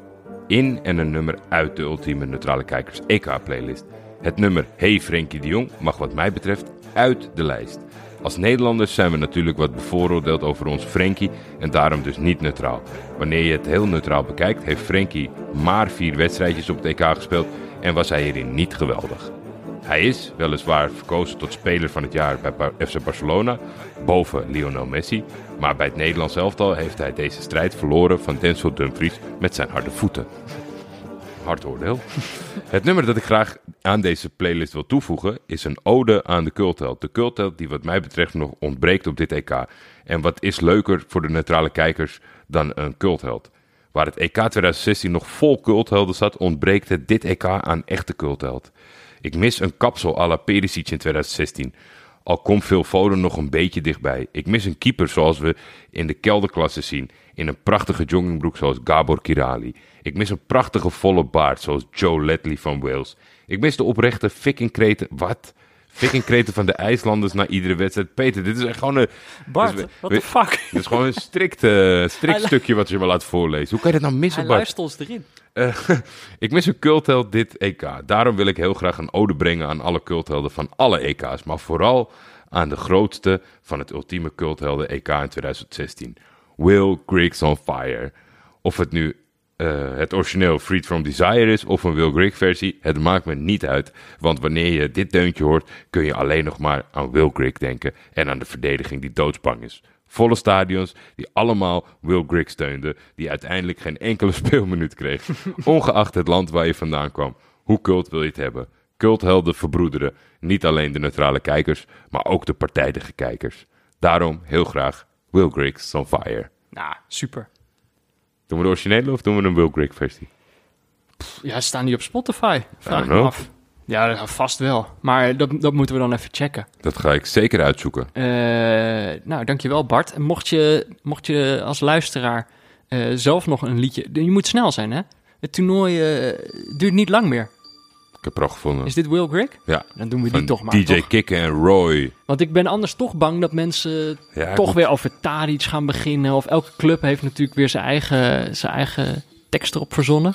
Speaker 3: in en een nummer uit de Ultieme Neutrale Kijkers EK-playlist. Het nummer Hey Frenkie de Jong mag wat mij betreft uit de lijst. Als Nederlanders zijn we natuurlijk wat bevooroordeeld over ons Frenkie en daarom dus niet neutraal. Wanneer je het heel neutraal bekijkt, heeft Frenkie maar vier wedstrijdjes op het EK gespeeld en was hij hierin niet geweldig. Hij is weliswaar verkozen tot speler van het jaar bij FC Barcelona, boven Lionel Messi. Maar bij het Nederlands elftal heeft hij deze strijd verloren van Denzel Dumfries met zijn harde voeten. Hard oordeel. Het nummer dat ik graag aan deze playlist wil toevoegen is een ode aan de cultheld. De cultheld die wat mij betreft nog ontbreekt op dit EK. En wat is leuker voor de neutrale kijkers dan een cultheld? Waar het EK 2016 nog vol culthelden zat, ontbreekt het dit EK aan echte cultheld. Ik mis een kapsel à la Perisic in 2016. Al komt Phil Foden nog een beetje dichtbij. Ik mis een keeper zoals we in de kelderklasse zien. In een prachtige joggingbroek zoals Gabor Kirali. Ik mis een prachtige volle baard zoals Joe Ledley van Wales. Ik mis de oprechte fikkingkreten... Wat? Fikkingkreten van de IJslanders na iedere wedstrijd. Peter, dit is echt gewoon een...
Speaker 1: Bart,
Speaker 3: Dus
Speaker 1: what the fuck?
Speaker 3: Dit is gewoon een strikt, eh, strikt
Speaker 1: Hij
Speaker 3: stukje wat je me laat voorlezen. Hoe kan je dat nou missen,
Speaker 1: Hij
Speaker 3: Bart?
Speaker 1: luistert ons erin.
Speaker 3: Eh, [LAUGHS] ik mis een cultheld dit EK. Daarom wil ik heel graag een ode brengen aan alle culthelden van alle EK's. Maar vooral aan de grootste van het ultieme culthelden EK in 2016. Will Griggs on Fire. Of het nu eh, het origineel Freed from Desire is of een Will Griggs versie. Het maakt me niet uit. Want wanneer je dit deuntje hoort kun je alleen nog maar aan Will Griggs denken. En aan de verdediging die doodsbang is. Volle stadions die allemaal Will Griggs steunden, die uiteindelijk geen enkele [LAUGHS] speelminuut kreeg. Ongeacht het land waar je vandaan kwam. Hoe cult wil je het hebben? Culthelden verbroederen niet alleen de neutrale kijkers, maar ook de partijdige kijkers. Daarom heel graag Will Griggs on Fire.
Speaker 1: Nou, super.
Speaker 3: Doen we de originele of doen we een Will Griggs versie?
Speaker 1: Ja, staan die op Spotify? Vraag me af. Ja, dat- vast wel. Maar dat, dat moeten we dan even checken.
Speaker 3: Dat ga ik zeker uitzoeken.
Speaker 1: Eh, nou, dankjewel Bart. En mocht je, mocht je als luisteraar eh, zelf nog een liedje... Je moet snel zijn, hè? Het toernooi eh, duurt niet lang meer.
Speaker 3: Ik heb er al gevonden.
Speaker 1: Is dit Will Grigg?
Speaker 3: Ja.
Speaker 1: Dan doen we die toch maar.
Speaker 3: DJ
Speaker 1: toch?
Speaker 3: Kikken en Roy.
Speaker 1: Want ik ben anders toch bang dat mensen
Speaker 3: Ja,
Speaker 1: toch weer over Tadic gaan beginnen. Of elke club heeft natuurlijk weer zijn eigen, zijn eigen tekst erop verzonnen.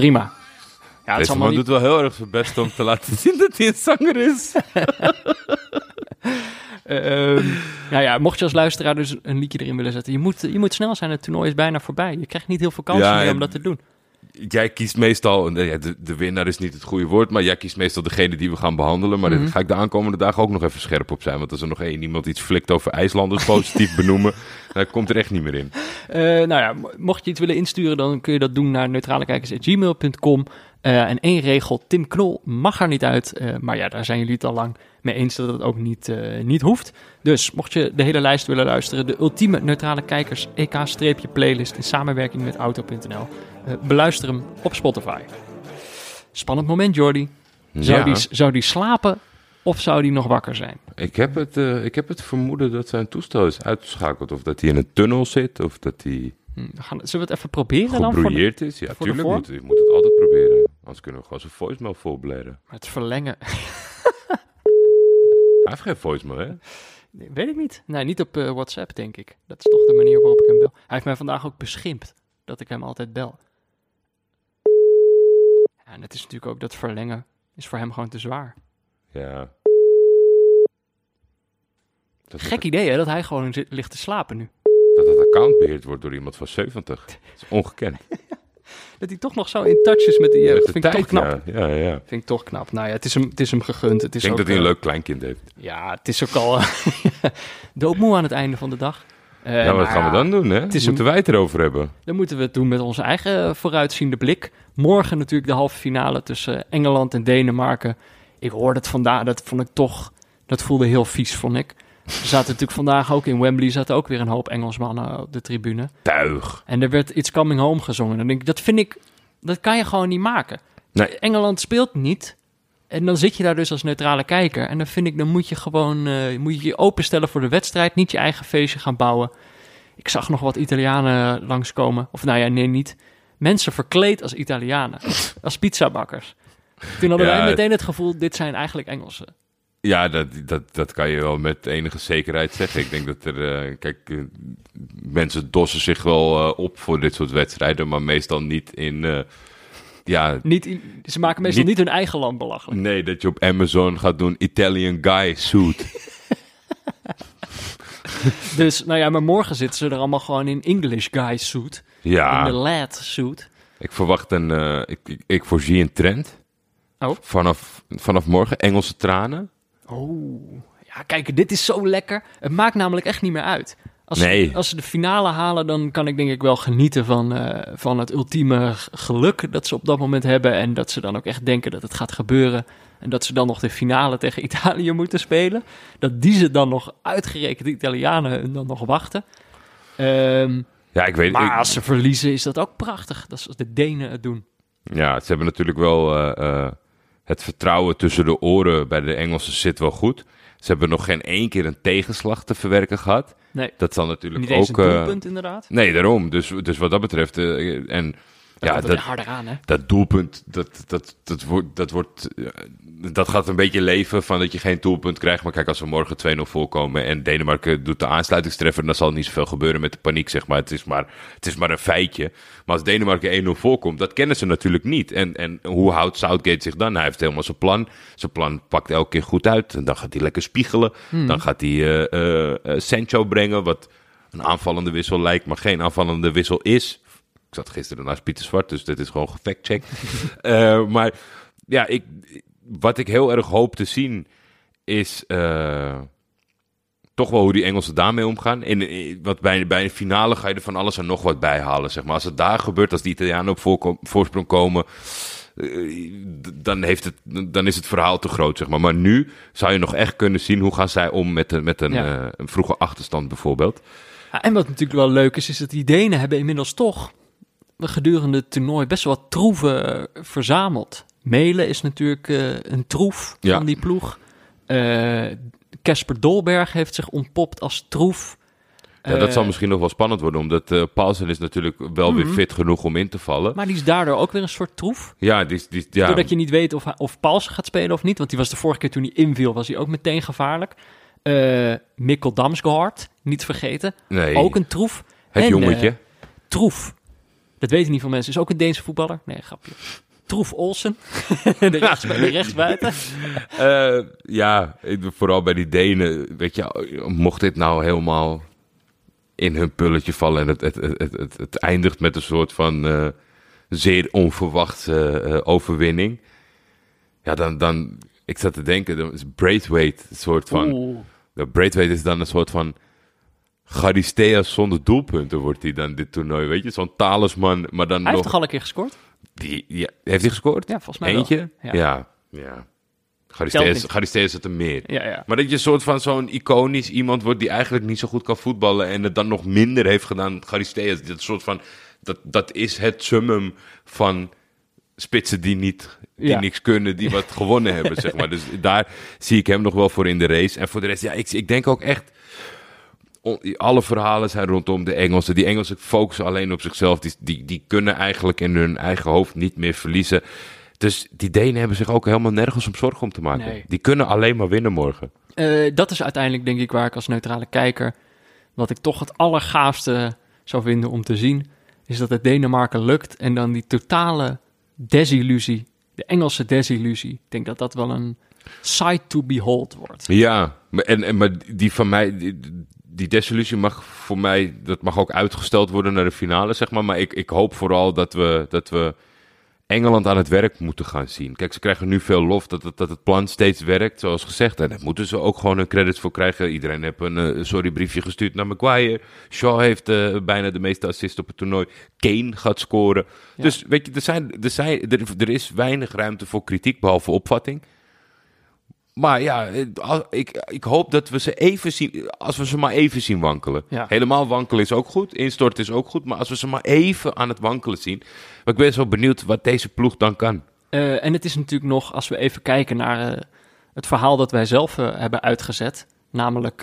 Speaker 1: Prima. Ja, het
Speaker 3: Deze man
Speaker 1: niet...
Speaker 3: doet wel heel erg zijn best om te [LAUGHS] laten zien dat hij een zanger is. [LAUGHS]
Speaker 1: Ehm, nou ja, mocht je als luisteraar dus een liedje erin willen zetten. Je moet, je moet snel zijn, het toernooi is bijna voorbij. Je krijgt niet heel veel kansen
Speaker 3: Ja,
Speaker 1: meer om dat te doen.
Speaker 3: Jij kiest meestal, ja, de, de winnaar is niet het goede woord, maar jij kiest meestal degene die we gaan behandelen. Maar
Speaker 1: Mhm.
Speaker 3: daar ga ik de aankomende dagen ook nog even scherp op zijn. Want als er nog één iemand iets flikt over IJslanders positief benoemen, [LAUGHS] dan komt er echt niet meer in.
Speaker 1: Eh, nou ja, mo- mocht je iets willen insturen, dan kun je dat doen naar neutralekijkers.gmail.com. Eh en één regel, Tim Knol mag er niet uit. eh, maar ja, daar zijn jullie het al lang mee eens dat het ook niet, niet hoeft. Dus mocht je de hele lijst willen luisteren, de ultieme neutrale kijkers EK-playlist in samenwerking met Auto.nl. beluister hem op Spotify. Spannend moment, Jordi. Zou,
Speaker 3: Ja,
Speaker 1: die, zou die slapen of zou die nog wakker zijn?
Speaker 3: ik, heb het, eh, ik heb het vermoeden dat zijn toestel is uitgeschakeld. Of dat hij in een tunnel zit, of dat hij
Speaker 1: Hm, gaan, zullen we het even proberen dan? Voor de-
Speaker 3: is. Ja,
Speaker 1: voor
Speaker 3: tuurlijk moet, je moet het altijd proberen. Anders kunnen we gewoon zijn voicemail volbleden.
Speaker 1: het verlengen. [LAUGHS]
Speaker 3: Hij heeft geen voicemail, hè?
Speaker 1: Nee, weet ik niet. Nee, niet op eh, WhatsApp, denk ik. Dat is toch de manier waarop ik hem bel. Hij heeft mij vandaag ook beschimpt dat ik hem altijd bel. Ja, en het is natuurlijk ook dat verlengen is voor hem gewoon te zwaar.
Speaker 3: Ja. Dat
Speaker 1: Gek idee, hè? Dat hij gewoon zit, ligt te slapen nu.
Speaker 3: Dat het account beheerd wordt door iemand van 70. [LAUGHS] Dat is ongekend. [LAUGHS]
Speaker 1: Dat hij toch nog zo in touch is met die...
Speaker 3: de
Speaker 1: vind ik toch knap.
Speaker 3: Ja, ja, ja.
Speaker 1: Vind ik toch knap. Nou ja, het is hem, het is hem gegund. Het is
Speaker 3: Ik denk
Speaker 1: ook,
Speaker 3: dat hij een
Speaker 1: eh,
Speaker 3: leuk kleinkind heeft.
Speaker 1: Ja, het is ook al [LAUGHS] doodmoe aan het einde van de dag. Eh,
Speaker 3: ja, wat gaan we dan doen, hè?
Speaker 1: is
Speaker 3: Moeten wij het erover hebben?
Speaker 1: Dan moeten we het doen met onze eigen vooruitziende blik. Morgen natuurlijk de halve finale tussen Engeland en Denemarken. Ik hoorde het vandaag, dat vond ik toch, dat voelde heel vies, vond ik. Er zaten natuurlijk vandaag ook in Wembley, zaten ook weer een hoop Engelsmannen op de tribune.
Speaker 3: Tuig.
Speaker 1: En er werd It's Coming Home gezongen. Dan denk ik, dat vind ik, dat kan je gewoon niet maken.
Speaker 3: Nee.
Speaker 1: Engeland speelt niet. En dan zit je daar dus als neutrale kijker. En dan vind ik, dan moet je gewoon, eh, moet je je openstellen voor de wedstrijd. Niet je eigen feestje gaan bouwen. Ik zag nog wat Italianen langskomen. Of nou ja, nee, niet. Mensen verkleed als Italianen. als pizzabakkers. Toen hadden
Speaker 3: Ja,
Speaker 1: wij meteen het gevoel, dit zijn eigenlijk Engelsen.
Speaker 3: Ja, dat, dat, dat kan je wel met enige zekerheid zeggen. Ik denk dat er, eh, kijk, eh, mensen dossen zich wel eh, op voor dit soort wedstrijden, maar meestal niet in, ja,
Speaker 1: Niet, ze maken meestal
Speaker 3: Niet-
Speaker 1: niet hun eigen land belachelijk.
Speaker 3: nee, dat je op Amazon gaat doen Italian guy suit. [LAUGHS]
Speaker 1: Dus, nou ja, maar morgen zitten ze er allemaal gewoon in English guy suit. In de
Speaker 3: Ja,
Speaker 1: lad suit.
Speaker 3: ik verwacht een, ik, ik, ik voorzie een trend.
Speaker 1: Oh.
Speaker 3: Vanaf, vanaf morgen Engelse tranen.
Speaker 1: Oh, ja, kijk, dit is zo lekker. Het maakt namelijk echt niet meer uit. Als,
Speaker 3: Nee.
Speaker 1: ze, als ze de finale halen, dan kan ik denk ik wel genieten van, eh, van het ultieme geluk dat ze op dat moment hebben. En dat ze dan ook echt denken dat het gaat gebeuren. En dat ze dan nog de finale tegen [LAUGHS] Italië moeten spelen. Dat die ze dan nog uitgerekend, de Italianen, hun dan nog wachten. Ehm,
Speaker 3: Ja, ik weet
Speaker 1: maar
Speaker 3: ik-
Speaker 1: als ze verliezen, is dat ook prachtig. Dat is als de Denen het doen.
Speaker 3: Ja, ze hebben natuurlijk wel eh, eh, het vertrouwen tussen de oren bij de Engelsen zit wel goed. Ze hebben nog geen één keer een tegenslag te verwerken gehad.
Speaker 1: Nee,
Speaker 3: Dat zal natuurlijk
Speaker 1: niet eens
Speaker 3: ook.
Speaker 1: een
Speaker 3: eh,
Speaker 1: doelpunt inderdaad.
Speaker 3: nee, daarom. Dus, dus wat dat betreft. eh, en ja, dat,
Speaker 1: harder aan, hè?
Speaker 3: dat doelpunt, dat, dat, dat, wordt, dat, wordt, eh, dat gaat een beetje leven van dat je geen doelpunt krijgt. Maar kijk, als we morgen 2-0 voorkomen en Denemarken doet de aansluitingstreffer, dan zal er niet zoveel gebeuren met de paniek, zeg maar. Het is maar, het is maar een feitje. Maar als Denemarken 1-0 voorkomt, dat kennen ze natuurlijk niet. En, en hoe houdt Southgate zich dan? Hij heeft helemaal zijn plan. Zijn plan pakt elke keer goed uit. En dan gaat hij lekker spiegelen. Dan gaat hij eh, Sancho brengen, wat een aanvallende wissel lijkt, maar geen aanvallende wissel is. Ik zat gisteren naast Pieter Zwart, dus dit is gewoon gefactcheck. [LAUGHS] Eh maar ja, ik, wat ik heel erg hoop te zien is eh, toch wel hoe die Engelsen daarmee omgaan. In, in- want bij, bij een finale ga je er van alles en nog wat bij halen. Zeg maar. Als het daar gebeurt, als die Italianen op voorkom- voorsprong komen, eh, dan, heeft het, dan is het verhaal te groot. Zeg maar. maar nu zou je nog echt kunnen zien hoe gaan zij om met, een- met een,
Speaker 1: Ja.
Speaker 3: een vroege achterstand bijvoorbeeld.
Speaker 1: Ja, en wat natuurlijk wel leuk is, is dat die Denen hebben inmiddels toch gedurende het toernooi best wel wat troeven eh, verzameld. Melen is natuurlijk eh, een troef
Speaker 3: Ja.
Speaker 1: van die ploeg. Eh, Casper Dolberg heeft zich ontpopt als troef.
Speaker 3: Ja, dat zal misschien nog wel spannend worden, omdat eh Paulsen is natuurlijk wel weer
Speaker 1: Mhm.
Speaker 3: fit genoeg om in te vallen.
Speaker 1: Maar die is daardoor ook weer een soort troef.
Speaker 3: ja, die, die, ja,
Speaker 1: Doordat je niet weet of, of Paulsen gaat spelen of niet. Want die was de vorige keer toen hij inviel, was hij ook meteen gevaarlijk. Mikkel Damsgaard, niet vergeten.
Speaker 3: nee,
Speaker 1: Ook een troef.
Speaker 3: het
Speaker 1: en,
Speaker 3: jongetje.
Speaker 1: Troef. Dat weten niet veel mensen. Is ook een Deense voetballer. Nee, grapje. Troef Olsen. [LAUGHS] de, rechts, de rechtsbuiten. [LAUGHS]
Speaker 3: Eh, ja, vooral bij die Denen, weet je, mocht dit nou helemaal in hun pulletje vallen en het, het, het, het, eindigt met een soort van eh, zeer onverwachte eh, overwinning. Ja, dan, dan, ik zat te denken, dan is Braithwaite een soort van,
Speaker 1: Oeh.
Speaker 3: de Braithwaite is dan een soort van Charisteas zonder doelpunten wordt hij dan dit toernooi, weet je, zo'n talisman, maar dan
Speaker 1: Hij heeft toch al een keer gescoord?
Speaker 3: die, ja, heeft hij gescoord?
Speaker 1: Ja, volgens mij wel.
Speaker 3: Eentje?
Speaker 1: Ja.
Speaker 3: Ja, ja. Charisteas. Charisteas het er meer.
Speaker 1: Ja, ja.
Speaker 3: Maar dat je een soort van zo'n iconisch iemand wordt die eigenlijk niet zo goed kan voetballen en het dan nog minder heeft gedaan. Charisteas, dat soort van, dat, dat is het summum van spitsen die niet, die
Speaker 1: Ja.
Speaker 3: niks kunnen, die wat gewonnen hebben, zeg maar. [LAUGHS] Dus daar zie ik hem nog wel voor in de race. En voor de rest, ja, ik, ik denk ook echt, alle verhalen zijn rondom de Engelsen. Die Engelsen focussen alleen op zichzelf. Die, die, die kunnen eigenlijk in hun eigen hoofd niet meer verliezen. Dus die Denen hebben zich ook helemaal nergens om zorgen om te maken.
Speaker 1: Nee.
Speaker 3: Die kunnen alleen maar winnen morgen.
Speaker 1: Eh, dat is uiteindelijk denk ik waar ik als neutrale kijker... wat ik toch het allergaafste zou vinden om te zien... is dat het Denemarken lukt en dan die totale desillusie... de Engelse desillusie. Ik denk dat dat wel een sight to behold wordt.
Speaker 3: Ja, maar, en, en, maar die van mij, die, die desillusie mag voor mij, dat mag ook uitgesteld worden naar de finale, zeg maar. Maar ik, ik hoop vooral dat we, dat we Engeland aan het werk moeten gaan zien. Kijk, ze krijgen nu veel lof dat het, dat het plan steeds werkt, zoals gezegd. En daar moeten ze ook gewoon hun credits voor krijgen. Iedereen heeft een eh, sorry briefje gestuurd naar Maguire. Shaw heeft eh, bijna de meeste assists op het toernooi. Kane gaat scoren.
Speaker 1: Ja.
Speaker 3: Dus weet je, er, zijn, er, zijn, er, er is weinig ruimte voor kritiek, behalve opvatting. Maar ja, ik, ik hoop dat we ze even zien, als we ze maar even zien wankelen.
Speaker 1: Ja.
Speaker 3: Helemaal wankelen is ook goed, instorten is ook goed, maar als we ze maar even aan het wankelen zien. Maar ik ben zo benieuwd wat deze ploeg dan kan.
Speaker 1: Eh, en het is natuurlijk nog, als we even kijken naar eh, het verhaal dat wij zelf eh, hebben uitgezet, namelijk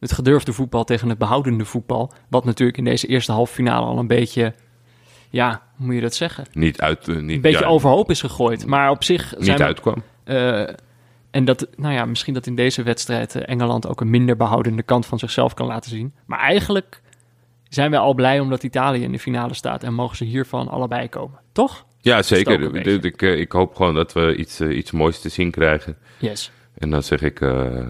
Speaker 1: het gedurfde voetbal tegen het behoudende voetbal, wat natuurlijk in deze eerste halve finale al een beetje, ja, hoe moet je dat zeggen?
Speaker 3: Niet uit, niet,
Speaker 1: Een beetje
Speaker 3: ja,
Speaker 1: overhoop is gegooid. Maar op zich zijn
Speaker 3: niet
Speaker 1: we-
Speaker 3: uitkwam.
Speaker 1: eh, en dat, nou ja, misschien dat in deze wedstrijd eh, Engeland ook een minder behoudende kant van zichzelf kan laten zien. Maar eigenlijk zijn wij al blij omdat Italië in de finale staat en mogen ze hiervan allebei komen. Toch?
Speaker 3: Ja, zeker. Ik, ik, ik hoop gewoon dat we iets, eh, iets moois te zien krijgen.
Speaker 1: Yes.
Speaker 3: En dan zeg ik eh,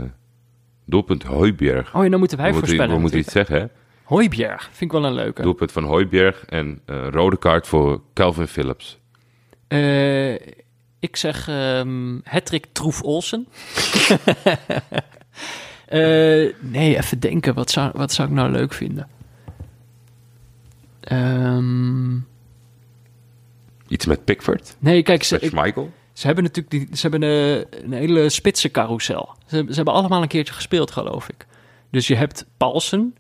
Speaker 3: doelpunt Hooiberg.
Speaker 1: Oh, en dan moeten wij
Speaker 3: we moeten,
Speaker 1: voorspellen.
Speaker 3: we moeten iets zeggen, hè?
Speaker 1: Hooibjerg, vind ik wel een leuke.
Speaker 3: Doelpunt van Hooiberg en rode kaart voor Calvin Phillips.
Speaker 1: Ik zeg ehm Hattrick Troef Olsen. [LAUGHS] Eh, nee, even denken. Wat zou, wat zou ik nou leuk vinden? Ehm,
Speaker 3: Iets met Pickford,
Speaker 1: nee, kijk, ze,
Speaker 3: met Schmeichel.
Speaker 1: ze hebben natuurlijk die, ze hebben een, een hele spitse carousel. Ze, ze hebben allemaal een keertje gespeeld, geloof ik. Dus je hebt Paulsen,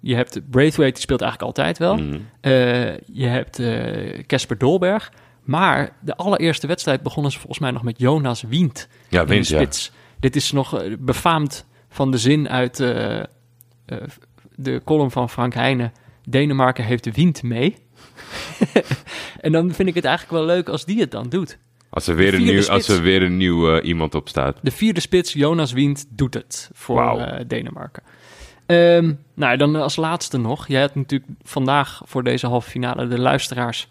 Speaker 1: je hebt Braithwaite, die speelt eigenlijk altijd wel.
Speaker 3: Mhm.
Speaker 1: Eh, je hebt eh, Casper Dolberg. Maar de allereerste wedstrijd begonnen ze volgens mij nog met Jonas Wient
Speaker 3: Ja, ja.
Speaker 1: spits. Dit is nog eh, befaamd van de zin uit eh, eh, de column van Frank Heijnen. Denemarken heeft de wind mee. [LAUGHS] en dan vind ik het eigenlijk wel leuk als die het dan doet.
Speaker 3: Als er weer een nieuw, als er weer een nieuw iemand op staat.
Speaker 1: De vierde spits, Jonas Wind, doet het voor Denemarken. Ehm, nou, dan als laatste nog. Jij hebt natuurlijk vandaag voor deze halve finale de luisteraars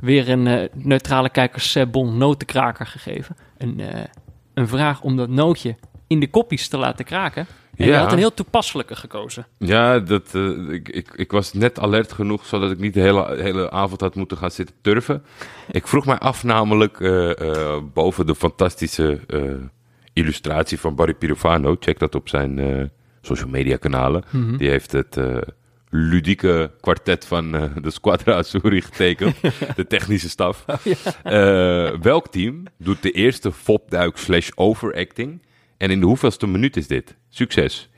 Speaker 1: weer een eh, neutrale kijker Sebon notenkraker gegeven. Een, eh, een vraag om dat nootje in de koppies te laten kraken. En je had een heel toepasselijke gekozen.
Speaker 3: Ja, dat, eh, ik, ik, ik was net alert genoeg, zodat ik niet de hele, hele avond had moeten gaan zitten turven. Ik vroeg mij af namelijk, boven de fantastische illustratie van Barry Pirofano, check dat op zijn social media kanalen.
Speaker 1: Mhm.
Speaker 3: Die heeft het ludieke kwartet van eh, de Squadra Azzurri getekend, [LAUGHS] de technische staf. Eh, welk team doet de eerste fopduik slash overacting? En in de hoeveelste minuut is dit? Succes.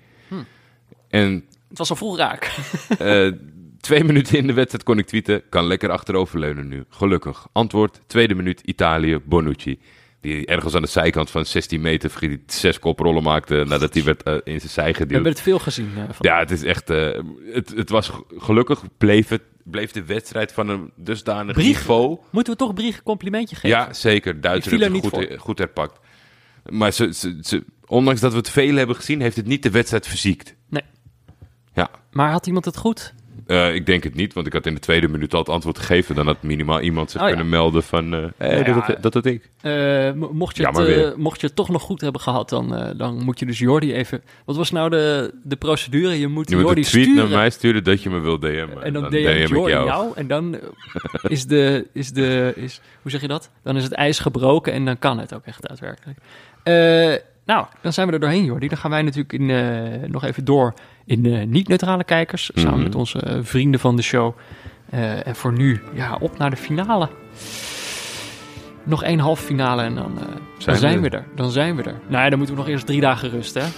Speaker 3: En
Speaker 1: Het was al vroeg raak. [LAUGHS]
Speaker 3: eh, twee minuten in de wedstrijd kon ik tweeten. Kan lekker achteroverleunen nu. Gelukkig. Antwoord, tweede minuut, Italië, Bonucci. Die ergens aan de zijkant van 16 meter zes koprollen maakte nadat hij werd eh, in zijn zij
Speaker 1: We
Speaker 3: geduwd.
Speaker 1: hebben het veel gezien. eh, van
Speaker 3: Ja, het is echt. eh, het, het was gelukkig bleef, het, bleef de wedstrijd van een dusdanig
Speaker 1: Brieg.
Speaker 3: niveau.
Speaker 1: Moeten we toch Brieg een complimentje geven?
Speaker 3: Ja, zeker. Duitsers
Speaker 1: er
Speaker 3: hebben het goed, goed herpakt. Maar ze, ze, ze- ondanks dat we het veel hebben gezien, heeft het niet de wedstrijd verziekt.
Speaker 1: Nee.
Speaker 3: Ja,
Speaker 1: Maar had iemand het goed?
Speaker 3: Eh, ik denk het niet, want ik had in de tweede minuut al het antwoord gegeven. Dan had minimaal iemand zich
Speaker 1: Oh, ja.
Speaker 3: kunnen melden van, eh hey,
Speaker 1: Nou
Speaker 3: dat,
Speaker 1: ja,
Speaker 3: dat, ik.
Speaker 1: Eh, mo- mocht, je het, mocht je het toch nog goed hebben gehad, dan, dan moet je dus Jordi even... Wat was nou de, de procedure? Je moet
Speaker 3: Je moet
Speaker 1: Jordi
Speaker 3: een tweet
Speaker 1: sturen.
Speaker 3: naar mij sturen dat je me wil DM'en.
Speaker 1: En dan,
Speaker 3: dan
Speaker 1: DM
Speaker 3: ik
Speaker 1: Jordi
Speaker 3: jou.
Speaker 1: jou. En dan [LAUGHS] is de, is de, is, hoe zeg je dat? Dan is het ijs gebroken en dan kan het ook echt daadwerkelijk. Eh, nou, dan zijn we er doorheen, Jordi. Dan gaan wij natuurlijk in, eh, nog even door in eh, niet-neutrale kijkers. Samen
Speaker 3: Mhm.
Speaker 1: met onze eh, vrienden van de show. Eh, en voor nu, ja, op naar de finale. Nog één halve finale en dan, eh, dan
Speaker 3: Zijn
Speaker 1: zijn,
Speaker 3: we
Speaker 1: er. Dan zijn we er. Nou ja, dan moeten we nog eerst drie dagen rusten. Hè?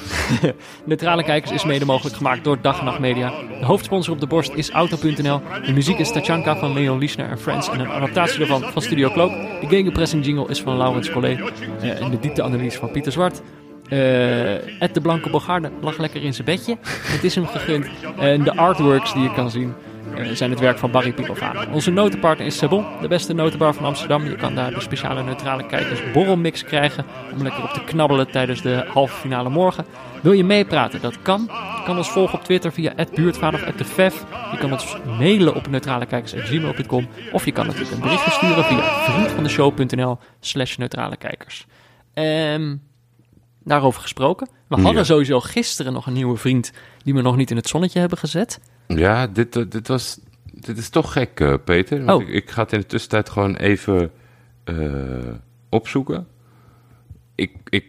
Speaker 1: [LAUGHS] Neutrale Kijkers is mede mogelijk gemaakt door Dag en Nacht Media. De hoofdsponsor op de borst is Auto.nl. De muziek is Tachanka van Leon Liesner en Friends. En een adaptatie daarvan van Studio Cloak. De gegenpressing jingle is van Laurens Collet. En de diepteanalyse van Pieter Zwart. Eh Ed de Blanke Bogarde lag lekker in zijn bedje. Het is hem gegund. En de artworks die je kan zien eh, zijn het werk van Barry Piekelvaan. Onze notenpartner is Sabon, de beste notenbar van Amsterdam. Je kan daar de speciale neutrale kijkers borrelmix krijgen om lekker op te knabbelen tijdens de halve finale morgen. Wil je meepraten? Dat kan. Je kan ons volgen op Twitter via @buurtvader of @defef. Je kan ons mailen op neutralekijkers@gmail.com of je kan natuurlijk een berichtje sturen via vriendvandeshow.nl slash neutralekijkers. Ehm daarover gesproken. We
Speaker 3: Ja.
Speaker 1: hadden sowieso gisteren nog een nieuwe vriend die we nog niet in het zonnetje hebben gezet.
Speaker 3: Ja, dit, eh, dit, was, dit is toch gek, eh, Peter. Want
Speaker 1: Oh.
Speaker 3: ik, ik ga het in de tussentijd gewoon even eh, opzoeken. Ik, ik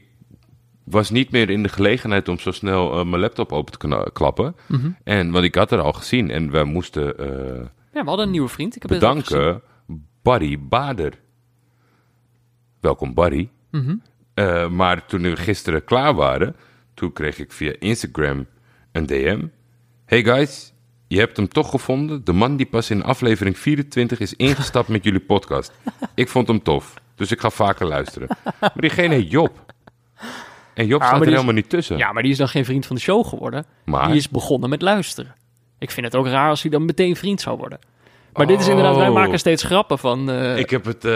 Speaker 3: was niet meer in de gelegenheid om zo snel mijn laptop open te klappen.
Speaker 1: Mhm.
Speaker 3: En, want ik had er al gezien en we moesten
Speaker 1: Ja, we hadden een nieuwe vriend. Ik heb
Speaker 3: bedanken Barry Bader. Welkom Barry.
Speaker 1: Mhm.
Speaker 3: Eh, maar toen we gisteren klaar waren, toen kreeg ik via Instagram een DM. Hey guys, je hebt hem toch gevonden? De man die pas in aflevering 24 is ingestapt met jullie podcast. Ik vond hem tof, dus ik ga vaker luisteren. Maar diegene heet Job. En Job
Speaker 1: Ah,
Speaker 3: staat er
Speaker 1: is-
Speaker 3: helemaal niet tussen.
Speaker 1: Ja, maar die is dan geen vriend van de show geworden.
Speaker 3: Maar-
Speaker 1: Die is begonnen met luisteren. Ik vind het ook raar als hij dan meteen vriend zou worden. Maar dit is inderdaad, wij
Speaker 3: Oh.
Speaker 1: maken steeds grappen van... eh,
Speaker 3: Ik heb het. eh,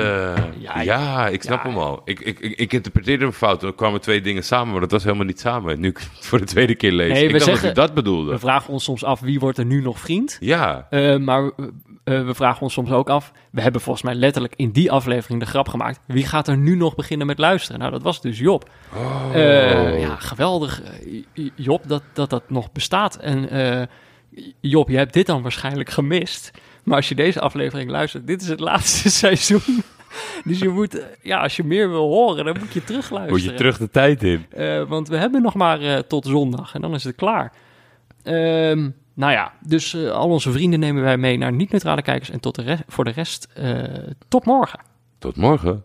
Speaker 1: Ja,
Speaker 3: ja, ik snap
Speaker 1: ja.
Speaker 3: hem al. Ik, ik, ik, ik interpreteerde hem fout. Er kwamen twee dingen samen, maar dat was helemaal niet samen. Nu ik het voor de tweede keer lees.
Speaker 1: Nee,
Speaker 3: ik dacht
Speaker 1: zeggen-
Speaker 3: dat hij dat bedoelde.
Speaker 1: we vragen ons soms af, wie wordt er nu nog vriend?
Speaker 3: Ja,
Speaker 1: Eh, maar we vragen ons soms ook af... We hebben volgens mij letterlijk in die aflevering de grap gemaakt... Wie gaat er nu nog beginnen met luisteren? Nou, dat was dus Job.
Speaker 3: Oh.
Speaker 1: Ja, geweldig. Job, dat, dat dat nog bestaat. En Job, je hebt dit dan waarschijnlijk gemist. Maar als je deze aflevering luistert, dit is het laatste [LAUGHS] seizoen. Dus je moet, eh, ja, als je meer wil horen, dan moet je terugluisteren.
Speaker 3: moet je terug de tijd in.
Speaker 1: Eh, want we hebben nog maar eh, tot zondag en dan is het klaar. Ehm, nou ja, dus al onze vrienden nemen wij mee naar niet-neutrale kijkers. En tot de rest, voor de rest, tot morgen.
Speaker 3: Tot morgen.